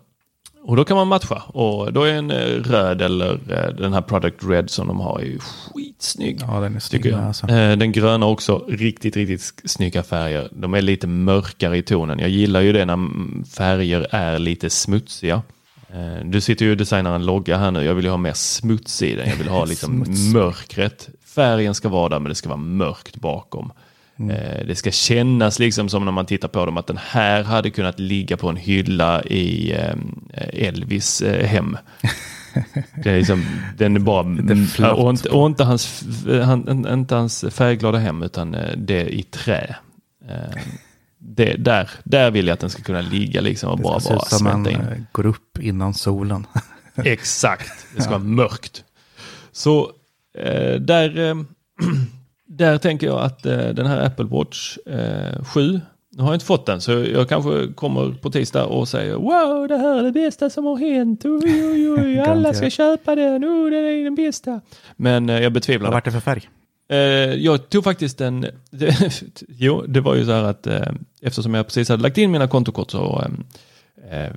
Speaker 2: Och då kan man matcha. Och då är en eh, röd eller eh, den här Product Red som de har är ju skitsnygg.
Speaker 3: Ja, den är snygg alltså.
Speaker 2: Den gröna också, riktigt, riktigt snygga färger. De är lite mörkare i tonen. Jag gillar ju det när färger är lite smutsiga. Du sitter ju och designar en logga här nu. Jag vill ju ha mer smuts i den. Jag vill ha liksom mörkret. Färgen ska vara där men det ska vara mörkt bakom.
Speaker 3: Mm.
Speaker 2: Eh, Det ska kännas liksom som när man tittar på dem att den här hade kunnat ligga på en hylla i eh, Elvis eh, hem. Det är liksom, den är bara, och, inte, och inte, hans, han, inte hans färgglada hem utan det i trä. Det, där, där vill jag att den ska kunna ligga liksom och
Speaker 3: Det
Speaker 2: bara, bara
Speaker 3: som man
Speaker 2: smälta in.
Speaker 3: går upp innan solen.
Speaker 2: Exakt, det ska vara mörkt. Så där, där tänker jag att eh, den här Apple Watch eh, 7, nu har jag inte fått den så jag kanske kommer på tisdag och säger wow det här är det bästa som har hänt, oj, oj, oj, alla ska köpa den, oh, den är den bästa. Men eh, jag betvivlar
Speaker 3: Vad
Speaker 2: det.
Speaker 3: vart det för färg?
Speaker 2: Eh, jag tog faktiskt en, jo det var ju så här att eh, eftersom jag precis hade lagt in mina kontokort så eh, eh,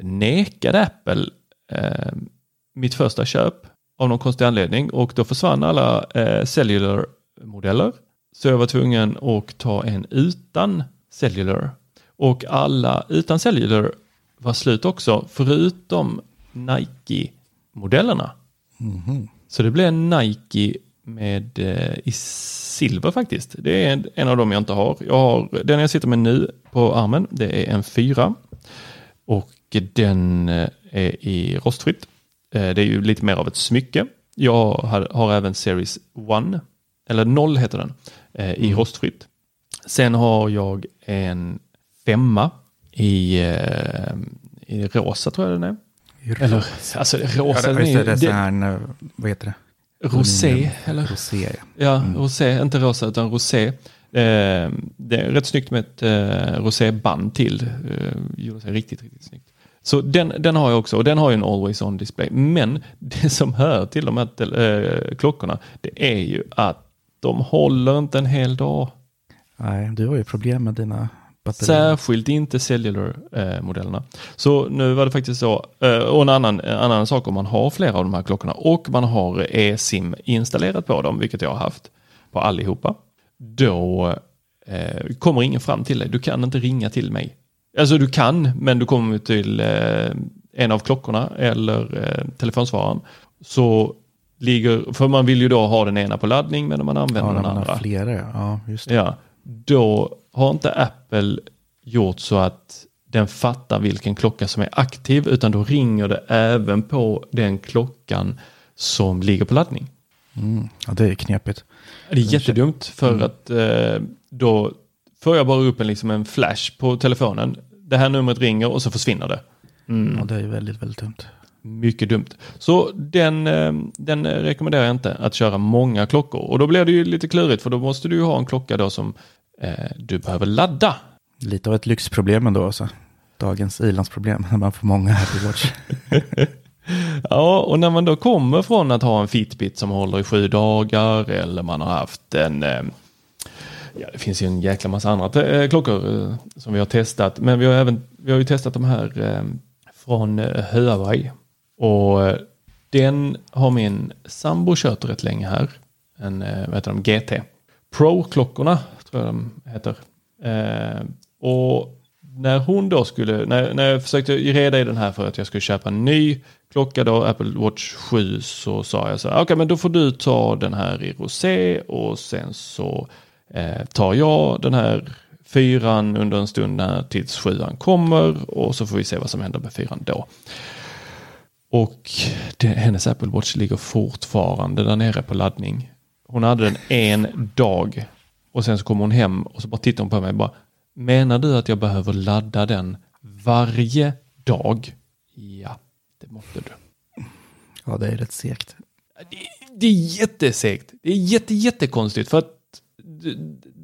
Speaker 2: nekade Apple mitt första köp av någon konstig anledning och då försvann alla eh, cellular-modeller. Så jag var tvungen att ta en utan cellular och alla utan cellular var slut också förutom Nike-modellerna. Så det blev en Nike med eh, i silver faktiskt. Det är en, en av dem jag inte har. Jag har. Den jag sitter med nu på armen, det är en fyra. Och den eh, är i rostfritt. Eh, det är ju lite mer av ett smycke. Jag har, har även Series 1, eller 0 heter den, eh, i rostfritt. Sen har jag en femma i, eh, i rosa tror jag den är. Eller, alltså rosa,
Speaker 3: Ja, det,
Speaker 2: är,
Speaker 3: det är så här, eh, vad heter det?
Speaker 2: rosé, eller?
Speaker 3: Rosé, ja.
Speaker 2: Ja, rosé, inte rosa utan rosé. Eh, det är rätt snyggt med ett eh, roséband till. Eh, gjorde sig riktigt, riktigt snyggt. Så den, den har jag också och den har ju en always on display. Men det som hör till de här eh, klockorna det är ju att de håller inte en hel dag.
Speaker 3: Nej, du har ju problem med dina batterier.
Speaker 2: Särskilt inte cellular-modellerna. Så nu var det faktiskt så, eh, och en annan, en annan sak om man har flera av de här klockorna och man har eSIM installerat på dem, vilket jag har haft på allihopa, då eh, kommer ingen fram till dig. Du kan inte ringa till mig. Alltså du kan, men du kommer till eh, en av klockorna eller telefonsvararen. Så ligger, för man vill ju då ha den ena på laddning men man använder
Speaker 3: Ja,
Speaker 2: den
Speaker 3: man
Speaker 2: andra.
Speaker 3: flera, ja. just det.
Speaker 2: Ja, då har inte Apple gjort så att den fattar vilken klocka som är aktiv utan då ringer det även på den klockan som ligger på laddning.
Speaker 3: Mm. ja, det är knepigt.
Speaker 2: Det är jättedumt för att eh, då får jag bara upp en, liksom en flash på telefonen. Det här numret ringer och så försvinner det.
Speaker 3: Ja, det är väldigt, väldigt dumt.
Speaker 2: Mycket dumt. Så den, eh, den rekommenderar jag inte att köra många klockor. Och då blir det ju lite klurigt för då måste du ju ha en klocka då som eh, du behöver ladda.
Speaker 3: Lite av ett lyxproblem ändå. Alltså. Dagens ilandsproblem när man får många Apple Watch.
Speaker 2: Ja, och när man då kommer från att ha en Fitbit som håller i sju dagar eller man har haft en eh, Ja, det finns ju en jäkla massa andra eh, klockor eh, som vi har testat. Men vi har, även, vi har ju testat de här från Huawei. Och eh, den har min sambo kört rätt länge här. En, eh, vad heter de, GT. Pro-klockorna tror jag de heter. Eh, och när hon då skulle, när, när jag försökte reda i den här för att jag skulle köpa en ny klocka då, Apple Watch 7, så sa jag så här, okej okay, men då får du ta den här i rosé och sen så eh, tar jag den här fyran under en stund när tills sjuan kommer och så får vi se vad som händer med fyran då. Och det, hennes Apple Watch ligger fortfarande där nere på laddning. Hon hade den en dag och sen så kommer hon hem och så bara tittar hon på mig och bara Menar du att jag behöver ladda den varje dag? Ja, det måste du.
Speaker 3: Ja, det är rätt segt.
Speaker 2: Det, det är jättesegt. Det är jätte, jättekonstigt för att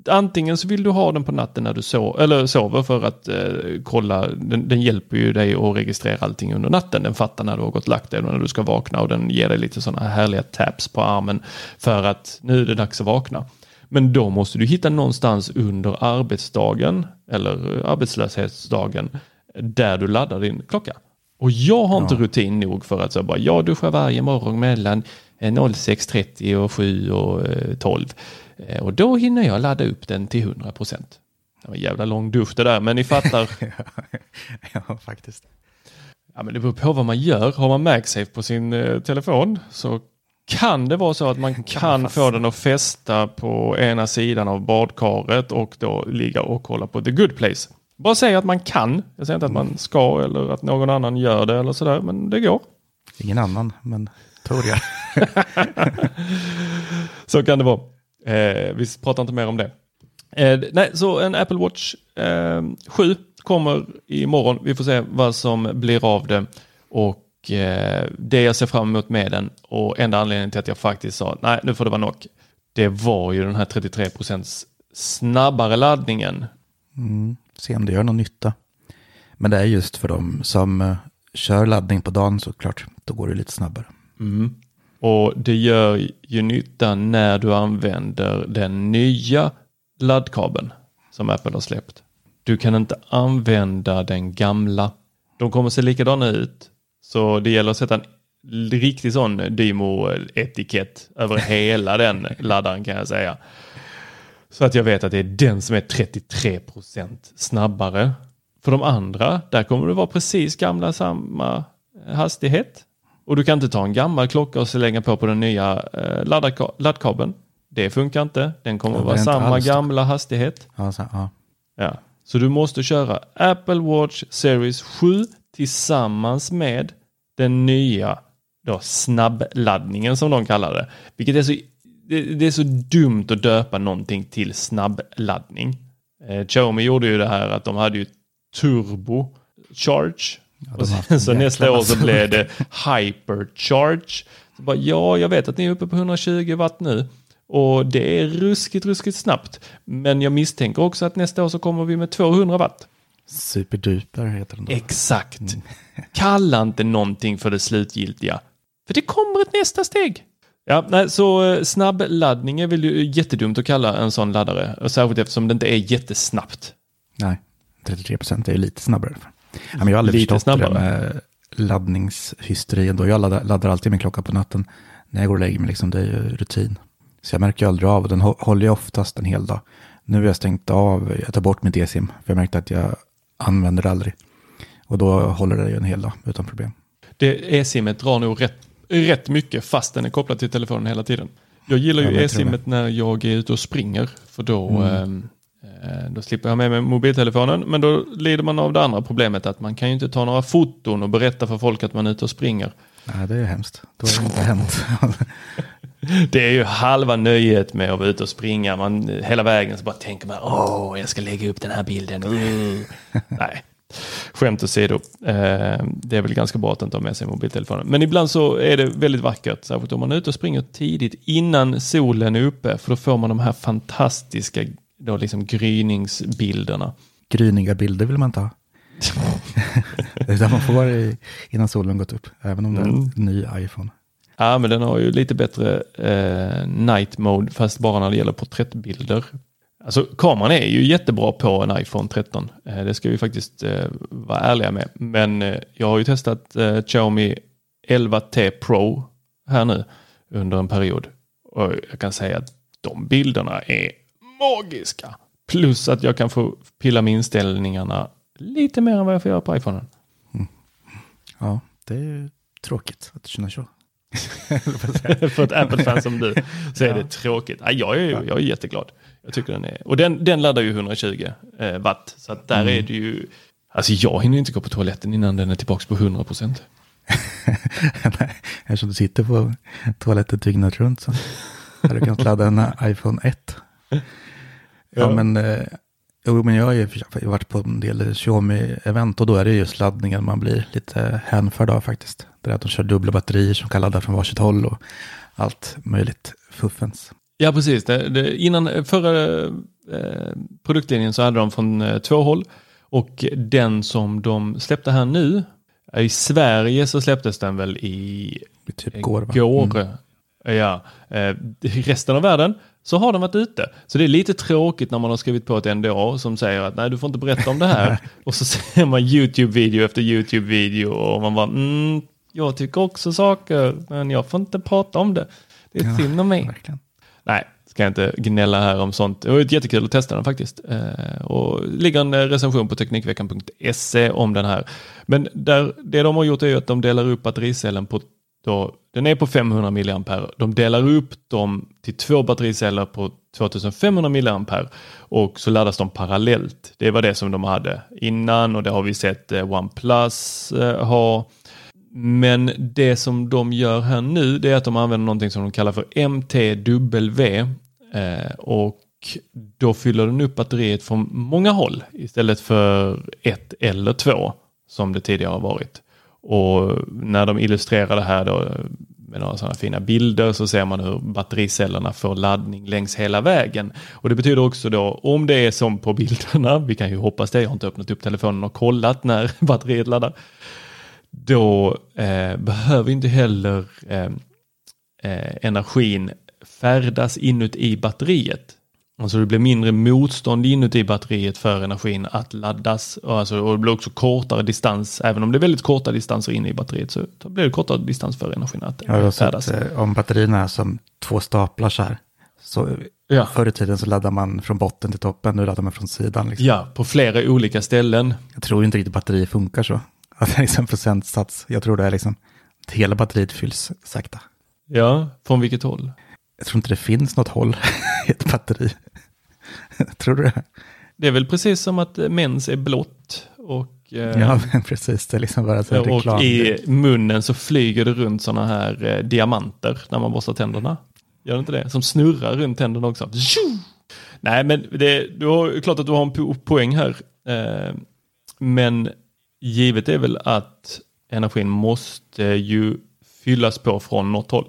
Speaker 2: antingen så vill du ha den på natten när du sover, eller sover för att eh, kolla, den, den, hjälper ju dig att registrera allting under natten. Den fattar när du har gått lagt dig och när du ska vakna och den ger dig lite sådana härliga taps på armen för att nu är det dags att vakna. Men då måste du hitta någonstans under arbetsdagen eller arbetslöshetsdagen där du laddar din klocka. Och jag har inte rutin nog för att så bara, jag duschar varje morgon mellan 06.30 och 7 och 12. Eh, och då hinner jag ladda upp den till 100 procent. Det var en jävla lång dusch det där, men ni fattar.
Speaker 3: ja, faktiskt.
Speaker 2: Ja, men det beror på vad man gör. Har man MagSafe på sin eh, telefon så kan det vara så att man kan få den att fästa på ena sidan av badkaret och då ligga och kolla på the good place. Bara säga att man kan. Jag säger inte att man ska eller att någon annan gör det eller sådär, men det går.
Speaker 3: Ingen annan, men tror jag.
Speaker 2: så kan det vara. Eh, vi pratar inte mer om det. Eh, nej, så en Apple Watch eh, 7 kommer imorgon. Vi får se vad som blir av det. Och eh, det jag ser fram emot med den och enda anledningen till att jag faktiskt sa nej, nu får det vara nog. Det var ju den här 33% snabbare laddningen.
Speaker 3: Mm, se om det gör någon nytta. Men det är just för dem som uh, kör laddning på dagen såklart. Då går det lite snabbare.
Speaker 2: Mm. Och det gör ju nytta när du använder den nya laddkabeln som Apple har släppt. Du kan inte använda den gamla. De kommer se likadana ut. Så det gäller att sätta en riktig sån Dymo-etikett över hela den laddaren kan jag säga. Så att jag vet att det är den som är 33 procent snabbare. För de andra, där kommer det vara precis gamla samma hastighet. Och du kan inte ta en gammal klocka och slänga på på den nya eh, laddkabeln. Det funkar inte. Den kommer ja, vara samma gamla hastighet.
Speaker 3: Ja, så, ja.
Speaker 2: ja. så du måste köra Apple Watch Series 7 tillsammans med den nya då, snabbladdningen som de kallar det. Vilket är så, det, det är så dumt att döpa någonting till snabbladdning. Eh, Xiaomi gjorde ju det här att de hade ju turbo charge Ja, och sen så nästa år så blev det hypercharge. Så bara, ja, jag vet att ni är uppe på 120 watt nu. Och det är ruskigt, ruskigt snabbt. Men jag misstänker också att nästa år så kommer vi med 200 watt.
Speaker 3: Superduper heter den då.
Speaker 2: Exakt. Mm. Kalla inte någonting för det slutgiltiga. För det kommer ett nästa steg. Ja, nej, så eh, snabbladdning är väl jättedumt att kalla en sån laddare. Särskilt eftersom det inte är jättesnabbt.
Speaker 3: Nej, 33 procent är ju lite snabbare. Ja, men jag har aldrig Lite förstått snabbare. det med laddningshysteri ändå. Jag laddar, laddar, alltid min klocka på natten när jag går och lägger mig. Liksom, det är ju rutin. Så jag märker aldrig av. Den håller jag oftast en hel dag. Nu har jag stängt av, jag tar bort mitt e-sim. För jag märkte att jag använder det aldrig. Och då håller det ju en hel dag utan problem.
Speaker 2: Det e-simmet drar nog rätt, rätt mycket fast den är kopplad till telefonen hela tiden. Jag gillar ju e-simmet när jag är ute och springer. För då, mm. Eh, då slipper jag med mig mobiltelefonen, men då lider man av det andra problemet att man kan ju inte ta några foton och berätta för folk att man är ute och springer.
Speaker 3: Nej, det är hemskt. Då har det inte hänt.
Speaker 2: det är ju halva nöjet med att vara ute och springa. Man, hela vägen så bara tänker man, åh, jag ska lägga upp den här bilden. Uh. Nej, skämt åsido. Eh, det är väl ganska bra att inte ha med sig mobiltelefonen. Men ibland så är det väldigt vackert, särskilt om man är ute och springer tidigt innan solen är uppe, för då får man de här fantastiska då liksom gryningsbilderna.
Speaker 3: Gryniga bilder vill man inte ha. Utan man får det innan solen gått upp, även om det är en mm. ny iPhone.
Speaker 2: Ja, men den har ju lite bättre eh, night mode, fast bara när det gäller porträttbilder. Alltså kameran är ju jättebra på en iPhone 13. Eh, det ska vi faktiskt eh, vara ärliga med. Men eh, jag har ju testat eh, Xiaomi 11T Pro här nu under en period. Och jag kan säga att de bilderna är magiska. Plus att jag kan få pilla med inställningarna lite mer än vad jag får göra på iPhonen.
Speaker 3: Ja, det är tråkigt att du känner så.
Speaker 2: För ett Apple-fan som du så är det tråkigt. Ja, jag, är, jag är jätteglad. Jag tycker den är, och den, den laddar ju 120 eh, watt. Så att där är det ju, alltså jag hinner inte gå på toaletten innan den är tillbaka på 100 procent.
Speaker 3: Eftersom du sitter på toaletten dygnet runt så har du kunnat ladda en iPhone 1. Ja,
Speaker 2: Ja.
Speaker 3: men, eh, jo, men jag har ju varit på en del Xiaomi-event och då är det just laddningen man blir lite hänförd av faktiskt. Det är att de kör dubbla batterier som kan ladda från varsitt håll och allt möjligt fuffens.
Speaker 2: Ja, precis. Det, det, innan förra eh, produktlinjen så hade de från eh, två håll. Och den som de släppte här nu, eh, i Sverige så släpptes den väl i
Speaker 3: typ går,
Speaker 2: går.
Speaker 3: Mm.
Speaker 2: Ja, eh, resten av världen så har den varit ute. Så det är lite tråkigt när man har skrivit på ett NDA som säger att nej du får inte berätta om det här. och så ser man YouTube-video efter YouTube-video och man bara mm, jag tycker också saker men jag får inte prata om det. Det är
Speaker 3: Ja,
Speaker 2: synd om mig.
Speaker 3: Verkligen.
Speaker 2: Nej, ska jag inte gnälla här om sånt. Det var ett jättekul att testa den faktiskt. Eh, och ligger en eh, recension på Teknikveckan.se om den här. Men där, det de har gjort är att de delar upp battericellen på då, den är på 500 mAh. De delar upp dem till två battericeller på 2500 mAh och så laddas de parallellt. Det var det som de hade innan och det har vi sett eh, OnePlus eh, ha. Men det som de gör här nu det är att de använder någonting som de kallar för MTW eh, och då fyller den upp batteriet från många håll istället för ett eller två som det tidigare har varit. Och när de illustrerar det här då med några sådana fina bilder så ser man hur battericellerna får laddning längs hela vägen. Och det betyder också då om det är som på bilderna, vi kan ju hoppas det, jag har inte öppnat upp telefonen och kollat när batteriet laddar, då eh, behöver inte heller eh, eh, energin färdas inuti batteriet. Alltså det blir mindre motstånd inuti batteriet för energin att laddas. Och, alltså, och det blir också kortare distans, även om det är väldigt korta distanser inne i batteriet så blir det kortare distans för energin att färdas.
Speaker 3: eh, om batterierna är som två staplar så här. Så
Speaker 2: Ja.
Speaker 3: förr i tiden så laddar man från botten till toppen, nu laddar man från sidan. Liksom.
Speaker 2: Ja, på flera olika ställen.
Speaker 3: Jag tror inte riktigt batterier funkar så. Att det är liksom procentsats. Jag tror det är liksom, hela batteriet fylls sakta.
Speaker 2: Ja, från vilket håll?
Speaker 3: Jag tror inte det finns något håll i ett batteri. tror du det?
Speaker 2: Det är väl precis som att eh, mens är blått och, eh,
Speaker 3: Ja, men precis. Det är liksom bara så här reklam.
Speaker 2: och i munnen så flyger det runt sådana här eh, diamanter när man borstar tänderna. Gör det inte det? Som snurrar runt tänderna också. Nej, men det, du har, klart att du har en po poäng här. Eh, men givet är väl att energin måste ju fyllas på från något håll.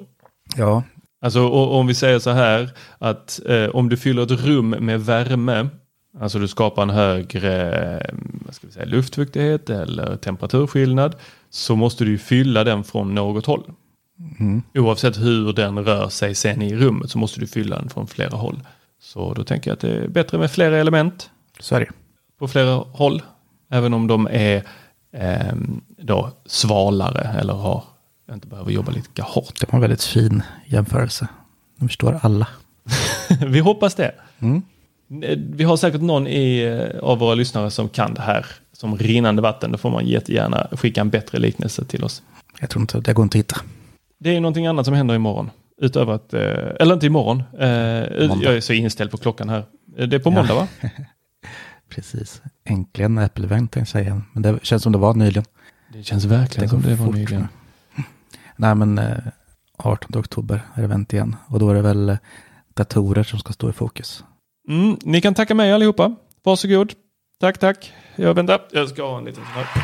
Speaker 3: Ja,
Speaker 2: Alltså om vi säger så här att eh, om du fyller ett rum med värme, alltså du skapar en högre eh, ska vi säga, luftfuktighet eller temperaturskillnad, så måste du fylla den från något håll. Oavsett hur den rör sig sen i rummet så måste du fylla den från flera håll. Så då tänker jag att det är bättre med flera element
Speaker 3: så är det.
Speaker 2: på flera håll. Även om de är ehm, då svalare eller har, inte behöver jobba lika hårt.
Speaker 3: Det var en väldigt fin jämförelse. Nu förstår alla.
Speaker 2: Vi hoppas det.
Speaker 3: Mm.
Speaker 2: Vi har säkert någon i, eh, av våra lyssnare som kan det här som rinnande vatten. Då får man jättegärna skicka en bättre liknelse till oss.
Speaker 3: Jag tror inte, det går inte att hitta.
Speaker 2: Det är någonting annat som händer imorgon. Utöver att, eh, eller inte imorgon. Eh,
Speaker 3: Måndag.
Speaker 2: jag är så inställd på klockan här. Det är på måndag va?
Speaker 3: Precis. Äntligen Apple-event tänkte jag säga. Men det känns som det var nyligen.
Speaker 2: Det känns verkligen som det var nyligen.
Speaker 3: Nej, men eh, 18 oktober är event igen. Och då är det väl eh, datorer som ska stå i fokus.
Speaker 2: Mm, ni kan tacka mig allihopa. Varsågod. Tack, tack. Jag väntar. Jag ska ha en liten sån här.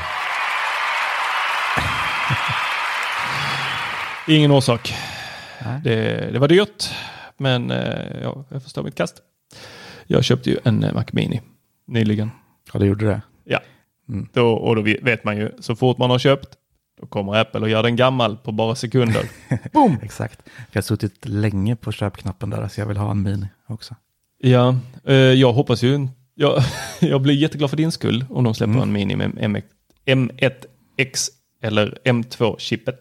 Speaker 2: Ingen orsak. Det, det var dyrt, men eh, ja, jag förstår mitt kast. Jag köpte ju en eh, Mac Mini nyligen.
Speaker 3: Ja, det gjorde det.
Speaker 2: Ja,
Speaker 3: Mm.
Speaker 2: då, och då vet man ju så fort man har köpt, då kommer Apple och gör den gammal på bara sekunder. Boom!
Speaker 3: Exakt. Jag har suttit länge på köpknappen där, så jag vill ha en mini också.
Speaker 2: Ja, eh, jag hoppas ju. Jag, jag blir jätteglad för din skull om de släpper
Speaker 3: Mm.
Speaker 2: en Mini med M1, M1X eller M2-chippet.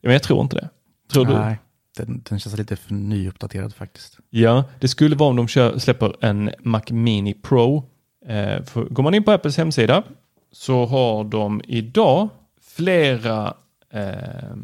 Speaker 2: Ja, men jag tror inte det. Tror du?
Speaker 3: Nej, den, den känns lite för nyuppdaterad faktiskt.
Speaker 2: Ja, det skulle vara om de kör, släpper en Mac Mini Pro. Eh, för, går man in på Apples hemsida så har de idag flera eh,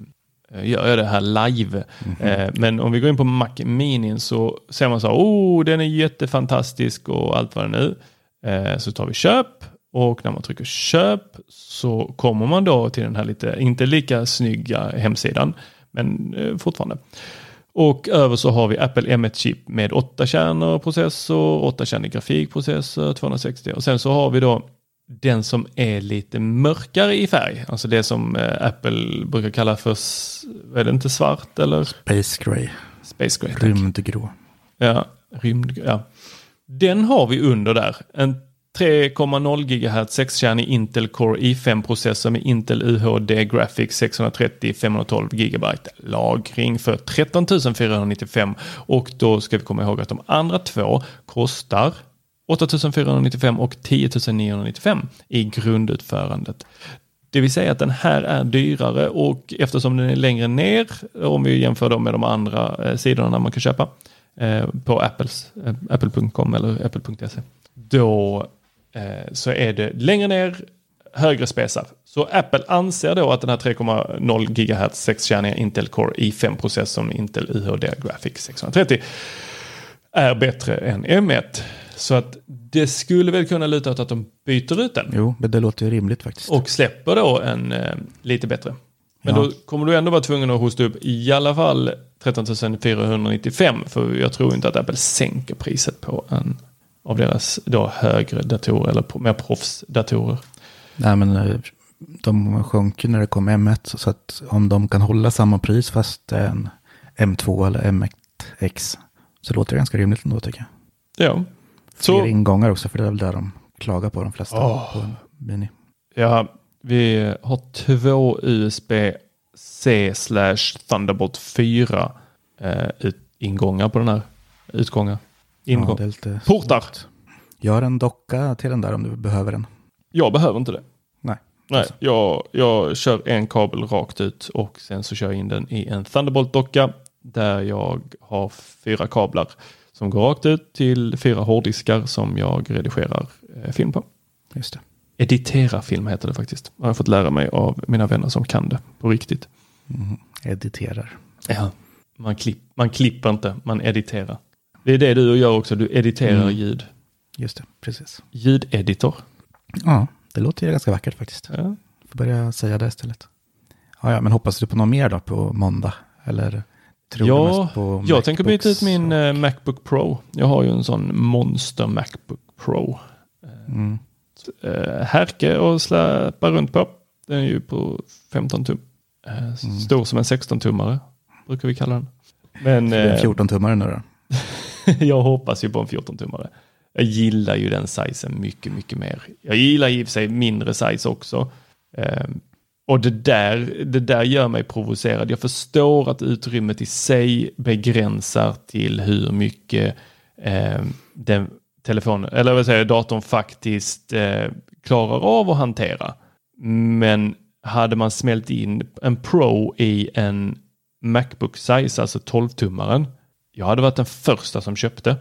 Speaker 2: gör jag det här live. Eh, men om vi går in på Mac Mini så ser man så här, oh den är jättefantastisk och allt vad det nu. Eh, så tar vi köp och när man trycker köp så kommer man då till den här lite, inte lika snygga hemsidan, men eh, fortfarande. Och över så har vi Apple M1-chip med 8 kärnor processor, 8 kärnor grafikprocessor, 260 och sen så har vi då den som är lite mörkare i färg, alltså det som eh, Apple brukar kalla för, är det inte svart eller?
Speaker 3: Space Gray,
Speaker 2: Space tack.
Speaker 3: rymdgrå.
Speaker 2: Ja, rymd, ja. Den har vi under där. En 3,0 GHz 6-kärnig Intel Core i5-processor med Intel UHD Graphics 630 512 GB lagring för 13 495 och då ska vi komma ihåg att de andra två kostar 8495 och 10 995 i grundutförandet. Det vill säga att den här är dyrare och eftersom den är längre ner, om vi jämför dem med de andra eh, sidorna man kan köpa eh, på Apples, eh, apple.com eller apple.se, då så är det längre ner, högre spesar. Så Apple anser då att den här 3,0 GHz 6-kärniga Intel Core i5-processorn Intel UHD Graphics 630 är bättre än M1. Så att det skulle väl kunna luta åt att de byter ut den
Speaker 3: Jo, men det låter ju rimligt faktiskt.
Speaker 2: och släpper då en eh, lite bättre. Men
Speaker 3: Ja.
Speaker 2: då kommer du ändå vara tvungen att hosta upp i alla fall 13 495 för jag tror inte att Apple sänker priset på en av deras då högre datorer eller mer proffsdatorer.
Speaker 3: Nej, men eh, de sjönk ju när det kom M1. Så att om de kan hålla samma pris fast en M2 eller M1X så låter det ganska rimligt ändå tycker jag.
Speaker 2: Ja,
Speaker 3: Fler
Speaker 2: så
Speaker 3: ingångar också, för det är väl där de klagar på de flesta
Speaker 2: Åh.
Speaker 3: på Mini.
Speaker 2: ja, vi har två USB-C slash Thunderbolt 4 eh, ut, ingångar på den här. Utgångar. Ingång.
Speaker 3: Ja, lite
Speaker 2: Portar.
Speaker 3: Gör en docka till den där om du behöver den.
Speaker 2: Jag behöver inte det.
Speaker 3: Nej.
Speaker 2: Nej,
Speaker 3: Alltså.
Speaker 2: jag, jag kör en kabel rakt ut och sen så kör jag in den i en Thunderbolt-docka där jag har fyra kablar som går rakt ut till fyra hårddiskar som jag redigerar eh, film på.
Speaker 3: Just det.
Speaker 2: Editera film heter det faktiskt. Jag har fått lära mig av mina vänner som kan det på riktigt.
Speaker 3: Mhm. Editerar.
Speaker 2: Ja. Man, klipp, man klipper inte, man editerar. Det är det du gör också, du editerar
Speaker 3: Mm.
Speaker 2: ljud.
Speaker 3: Just det, precis.
Speaker 2: Ljudeditor.
Speaker 3: Ja, det låter ju ganska vackert faktiskt.
Speaker 2: Ja.
Speaker 3: Får börja säga det istället. Ja, ja, men hoppas du på något mer då på måndag? Eller tror
Speaker 2: Ja,
Speaker 3: mest på
Speaker 2: jag tänker byta ut min
Speaker 3: och-
Speaker 2: eh, Macbook Pro. Jag har ju en sån monster Macbook Pro.
Speaker 3: Mm.
Speaker 2: Eh, härke och släpa runt på. Den är ju på 15 tum. Eh,
Speaker 3: Mm.
Speaker 2: Stor som en 16-tummare brukar vi kalla den. Men
Speaker 3: Det
Speaker 2: eh,
Speaker 3: 14-tummare nu då?
Speaker 2: jag hoppas ju på en 14-tummare. Jag gillar ju den sizen mycket, mycket mer. Jag gillar i och för sig mindre size också. Och det där, det där gör mig provocerad. Jag förstår att utrymmet i sig begränsar till hur mycket eh, den telefonen, eller vad säger datorn faktiskt eh, klarar av att hantera. Men hade man smält in en Pro i en Macbook size, alltså 12-tummaren, jag hade varit den första som köpte.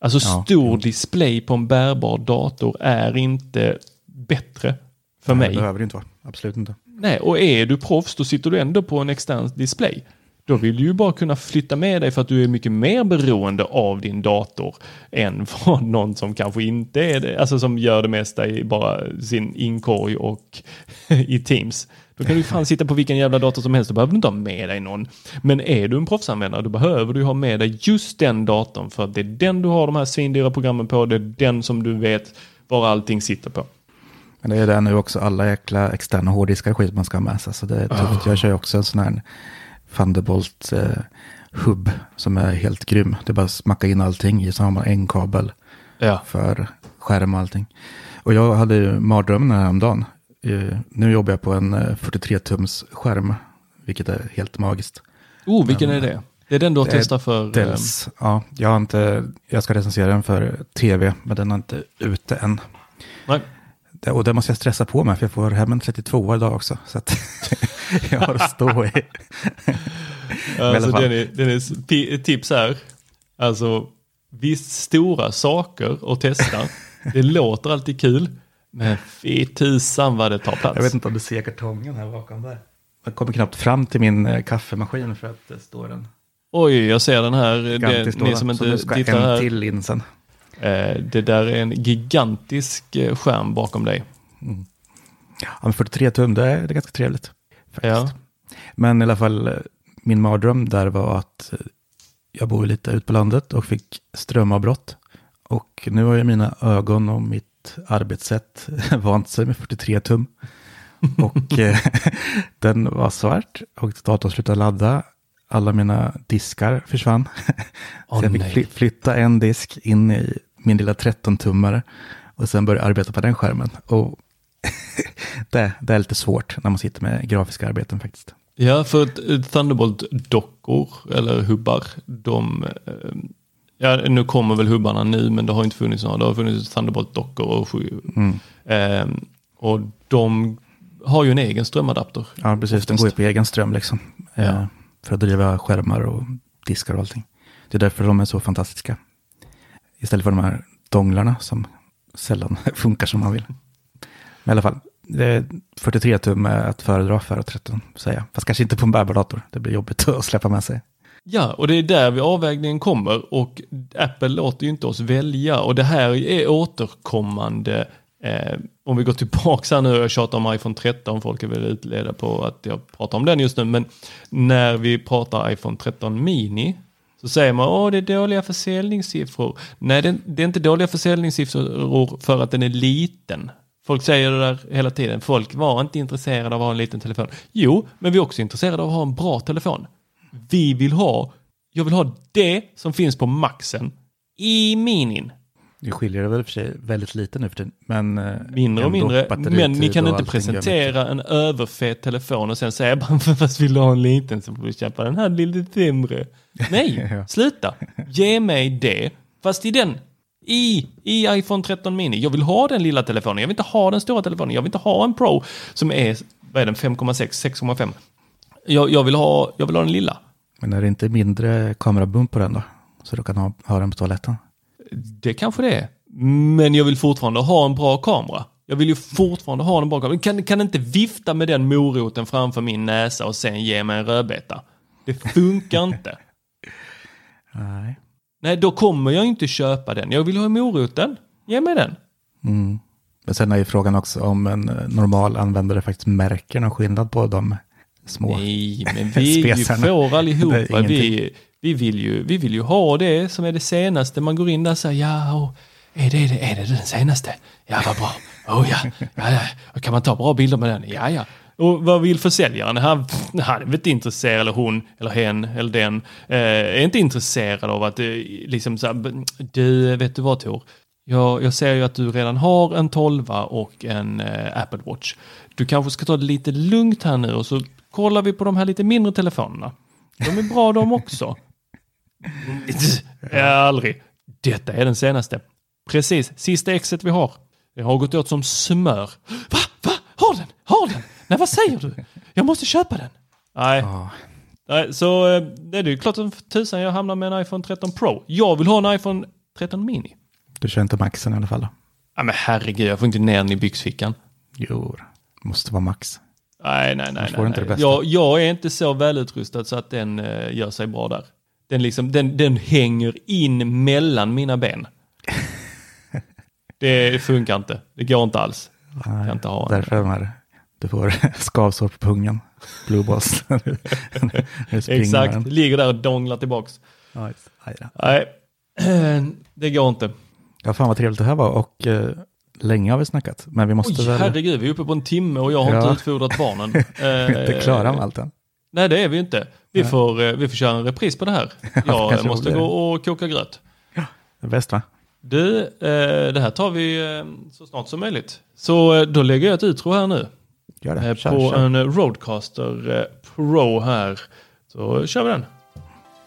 Speaker 2: Alltså
Speaker 3: Ja,
Speaker 2: stor display på en bärbar dator är inte bättre för
Speaker 3: Nej,
Speaker 2: mig.
Speaker 3: Det behöver det inte vara. Absolut inte.
Speaker 2: Nej, och är du proffs då sitter du ändå på en extern display. Då vill du ju bara kunna flytta med dig för att du är mycket mer beroende av din dator än vad någon som kanske inte är det, alltså som gör det mesta i bara sin inkorg och i Teams. Då kan du fan sitta på vilken jävla dator som helst, då behöver du inte ha med dig någon. Men är du en proffsanvändare då behöver du ha med dig just den datorn för att det är den du har de här svindyra programmen på, det är den som du vet var allting sitter på.
Speaker 3: Men det är det nu också, alla jäkla externa hårddiskar och skit man ska ha med sig. Så det är tufft. Jag kör också en sån här Thunderbolt eh, hub som är helt grym. Det är bara att smacka in allting i, så har man en kabel
Speaker 2: Ja.
Speaker 3: för skärm och allting. Och jag hade ju mardrömmen häromdagen. Eh, Nu jobbar jag på en eh, 43-tums skärm, vilket är helt magiskt.
Speaker 2: Oh, vilken är det? Det är den du har testat för?
Speaker 3: Dels, ja, jag, har inte, jag ska recensera den för tv, men den är inte ute än.
Speaker 2: Nej.
Speaker 3: Det, och det måste jag stressa på med, för jag får hem en 32 idag också. Så att jag har att stå i.
Speaker 2: Alltså, den är, den är tips här. Alltså, visst stora saker att testa. det låter alltid kul. Men fy tusan vad det tar plats.
Speaker 3: Jag vet inte om du ser kartongen här bakom där. Jag kommer knappt fram till min eh, kaffemaskin för att det står en
Speaker 2: Oj, jag ser den här. Det,
Speaker 3: gigantisk
Speaker 2: ni som inte
Speaker 3: ska
Speaker 2: tittar
Speaker 3: en
Speaker 2: här.
Speaker 3: till in sen.
Speaker 2: Eh, det där är en gigantisk eh, skärm bakom dig.
Speaker 3: Ja, men 43 tum, det är, det är ganska trevligt. Faktiskt.
Speaker 2: Ja.
Speaker 3: Men i alla fall, eh, min mardröm där var att jag bor lite ut på landet och fick strömavbrott. Och nu har ju mina ögon och mitt arbetssätt vant sig med 43 tum. Och den var svart och datorn slutade ladda. Alla mina diskar försvann.
Speaker 2: Åh,
Speaker 3: så jag fick fly- flytta en disk in i min lilla 13-tummare. Och sen börja arbeta på den skärmen. Och det, det är lite svårt när man sitter med grafiska arbeten faktiskt.
Speaker 2: Ja, för eh, Thunderbolt-dockor eller hubbar, de... eh, Ja, nu kommer väl hubbarna nu, men det har inte funnits några. Det har funnits Thunderbolt-dockor och sju.
Speaker 3: Mm.
Speaker 2: Eh, och de har ju en egen strömadapter.
Speaker 3: Ja, precis. Den går ju på egen ström liksom.
Speaker 2: Ja.
Speaker 3: För att driva skärmar och diskar och allting. Det är därför de är så fantastiska. Istället för de här donglarna som sällan funkar som man vill. Men i alla fall, det är 43 tum är att föredra för 13 säger jag. Fast kanske inte på en bärbar dator. Det blir jobbigt att släppa med sig.
Speaker 2: Ja, och det är där vi avvägningen kommer och Apple låter ju inte oss välja och det här är återkommande. Eh, om vi går tillbaka här nu, jag tjatar om iPhone 13, folk är väl utledda på att jag pratar om den just nu, men när vi pratar iPhone 13 mini så säger man att det är dåliga försäljningssiffror. Nej, det, det är inte dåliga försäljningssiffror för att den är liten. Folk säger det där hela tiden, folk var inte intresserade av att ha en liten telefon. Jo, men vi är också intresserade av att ha en bra telefon. Vi vill ha, jag vill ha det som finns på maxen i minin.
Speaker 3: Nu skiljer det väl för sig väldigt lite nu för tiden. Men eh,
Speaker 2: Mindre och mindre, men ni kan inte presentera en överfet telefon och sen säga bara fast vill du ha en liten så får du köpa den här lite sämre. Nej,
Speaker 3: Ja.
Speaker 2: sluta. Ge mig det, fast i den, i, i iPhone 13 mini. Jag vill ha den lilla telefonen, jag vill inte ha den stora telefonen, jag vill inte ha en Pro som är, vad är den, 5,6, 6,5. Jag, jag, vill ha, jag vill ha den lilla.
Speaker 3: Men är det inte mindre kamerabump på den då? Så du kan ha, ha den på toaletten?
Speaker 2: Det kanske det är. Men jag vill fortfarande ha en bra kamera. Jag vill ju fortfarande ha en bra kamera. Kan, kan inte vifta med den moroten framför min näsa och sen ge mig en rödbeta. Det funkar inte.
Speaker 3: Nej.
Speaker 2: Nej, då kommer jag inte köpa den. Jag vill ha moroten. Ge mig den.
Speaker 3: Mm. Men sen är ju frågan också om en normal användare faktiskt märker någon skillnad på de små.
Speaker 2: Nej, men vi är ju får allihopa. Vi, vi, vill ju, vi vill ju ha det som är det senaste. Man går in där och säger ja, och är det, det, är det den senaste? Ja, vad bra. Oh, ja. Ja, ja. Och Kan man ta bra bilder med den? Ja, ja. Och vad vill försäljaren? Han, han är inte intresserad, eller hon, eller hen, eller den, eh, är inte intresserad av att eh, liksom så här, du, vet du vad Tor? Jag, jag ser ju att du redan har en 12 och en eh, Apple Watch. Du kanske ska ta det lite lugnt här nu och så kollar vi på de här lite mindre telefonerna. De är bra de också. Aldrig. Detta är den senaste. Precis, sista exet vi har. Det har gått åt som smör. Va? Va? Har den? Har den? Nej, vad säger du? Jag måste köpa den. Nej,
Speaker 3: Ja.
Speaker 2: Nej så eh, det är ju klart som tusan jag hamnar med en iPhone 13 Pro. Jag vill ha en iPhone 13 Mini.
Speaker 3: Du kör inte maxen i alla fall då?
Speaker 2: Ja, men herregud, jag får inte ner den i byxfickan.
Speaker 3: Jo, måste vara max.
Speaker 2: Nej, nej, nej. Nej, nej.
Speaker 3: det.
Speaker 2: Jag, jag är inte så välutrustad så att den eh, gör sig bra där. Den, liksom, den, den hänger in mellan mina ben. det funkar inte. Det går inte alls.
Speaker 3: Nej,
Speaker 2: inte ha en-
Speaker 3: därför är de här, du får skavsår på pungen. Blue balls.
Speaker 2: Exakt, ligger där och donglar tillbaks. Nej, det går inte.
Speaker 3: Ja, fan vad trevligt det här var och eh, länge har vi snackat. Men vi måste
Speaker 2: Oj,
Speaker 3: väl...
Speaker 2: herregud, vi är uppe på en timme och jag har
Speaker 3: Ja.
Speaker 2: inte utfodrat barnen.
Speaker 3: Vi är inte
Speaker 2: Eh,
Speaker 3: klara med allt än.
Speaker 2: Nej, det är vi inte. Vi får, eh, vi får köra en repris på det här. Jag måste gå
Speaker 3: det.
Speaker 2: och koka gröt.
Speaker 3: Det är bäst va?
Speaker 2: Du, eh, det här tar vi eh, så snart som möjligt. Så då lägger jag ett utro här nu.
Speaker 3: Gör det. Kör,
Speaker 2: på
Speaker 3: kör.
Speaker 2: en Roadcaster Pro här. Så kör vi den.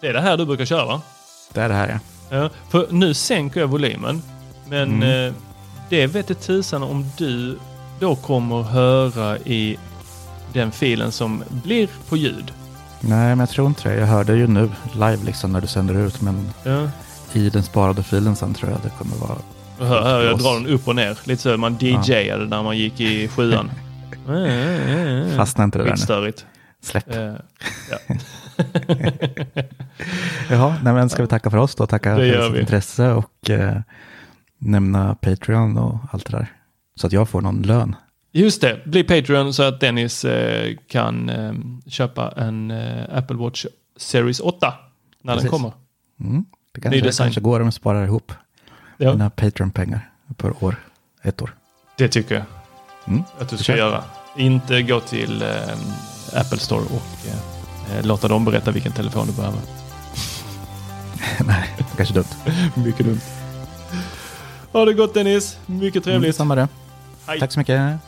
Speaker 2: Det är det här du brukar köra va?
Speaker 3: Det är det här ja.
Speaker 2: Ja, för nu sänker jag volymen. Men
Speaker 3: Mm.
Speaker 2: det vet inte tusan om du då kommer höra i den filen som blir på ljud.
Speaker 3: Nej, men jag tror inte det. Jag hörde ju nu live liksom när du sänder ut. Men
Speaker 2: Ja.
Speaker 3: i den sparade filen sen tror jag det kommer vara
Speaker 2: Hör, hör, jag drar den upp och ner. Lite så man DJade när man gick i sjuan.
Speaker 3: Fastna inte det där nu.
Speaker 2: Skitstörigt.
Speaker 3: Släpp.
Speaker 2: Eh, ja.
Speaker 3: Jaha, nej, men ska vi tacka för oss då? Tacka för sitt
Speaker 2: vi.
Speaker 3: intresse och eh, nämna Patreon och allt det där. Så att jag får någon lön.
Speaker 2: Just det, bli Patreon så att Dennis eh, kan eh, köpa en eh, Apple Watch Series 8 när
Speaker 3: Precis.
Speaker 2: den kommer.
Speaker 3: Mm. Det
Speaker 2: Ny
Speaker 3: kanske,
Speaker 2: design.
Speaker 3: kanske går om vi sparar ihop
Speaker 2: Ja,
Speaker 3: mina Patreon-pengar per år. Ett år.
Speaker 2: det tycker jag
Speaker 3: Mm.
Speaker 2: att du ska
Speaker 3: kör.
Speaker 2: göra. Inte gå till Apple Store och låta dem berätta vilken telefon du behöver.
Speaker 3: nej, kanske dumt.
Speaker 2: Mycket dumt. Ha det gott Dennis, mycket
Speaker 3: Mm,
Speaker 2: trevligt.
Speaker 3: samma det.
Speaker 2: Hej.
Speaker 3: Tack så mycket.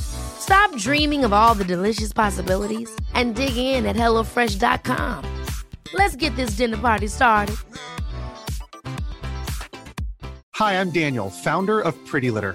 Speaker 5: Stop dreaming of all the delicious possibilities and dig in at HelloFresh.com. Let's get this dinner party started.
Speaker 6: Hi, I'm Daniel, founder of Pretty Litter.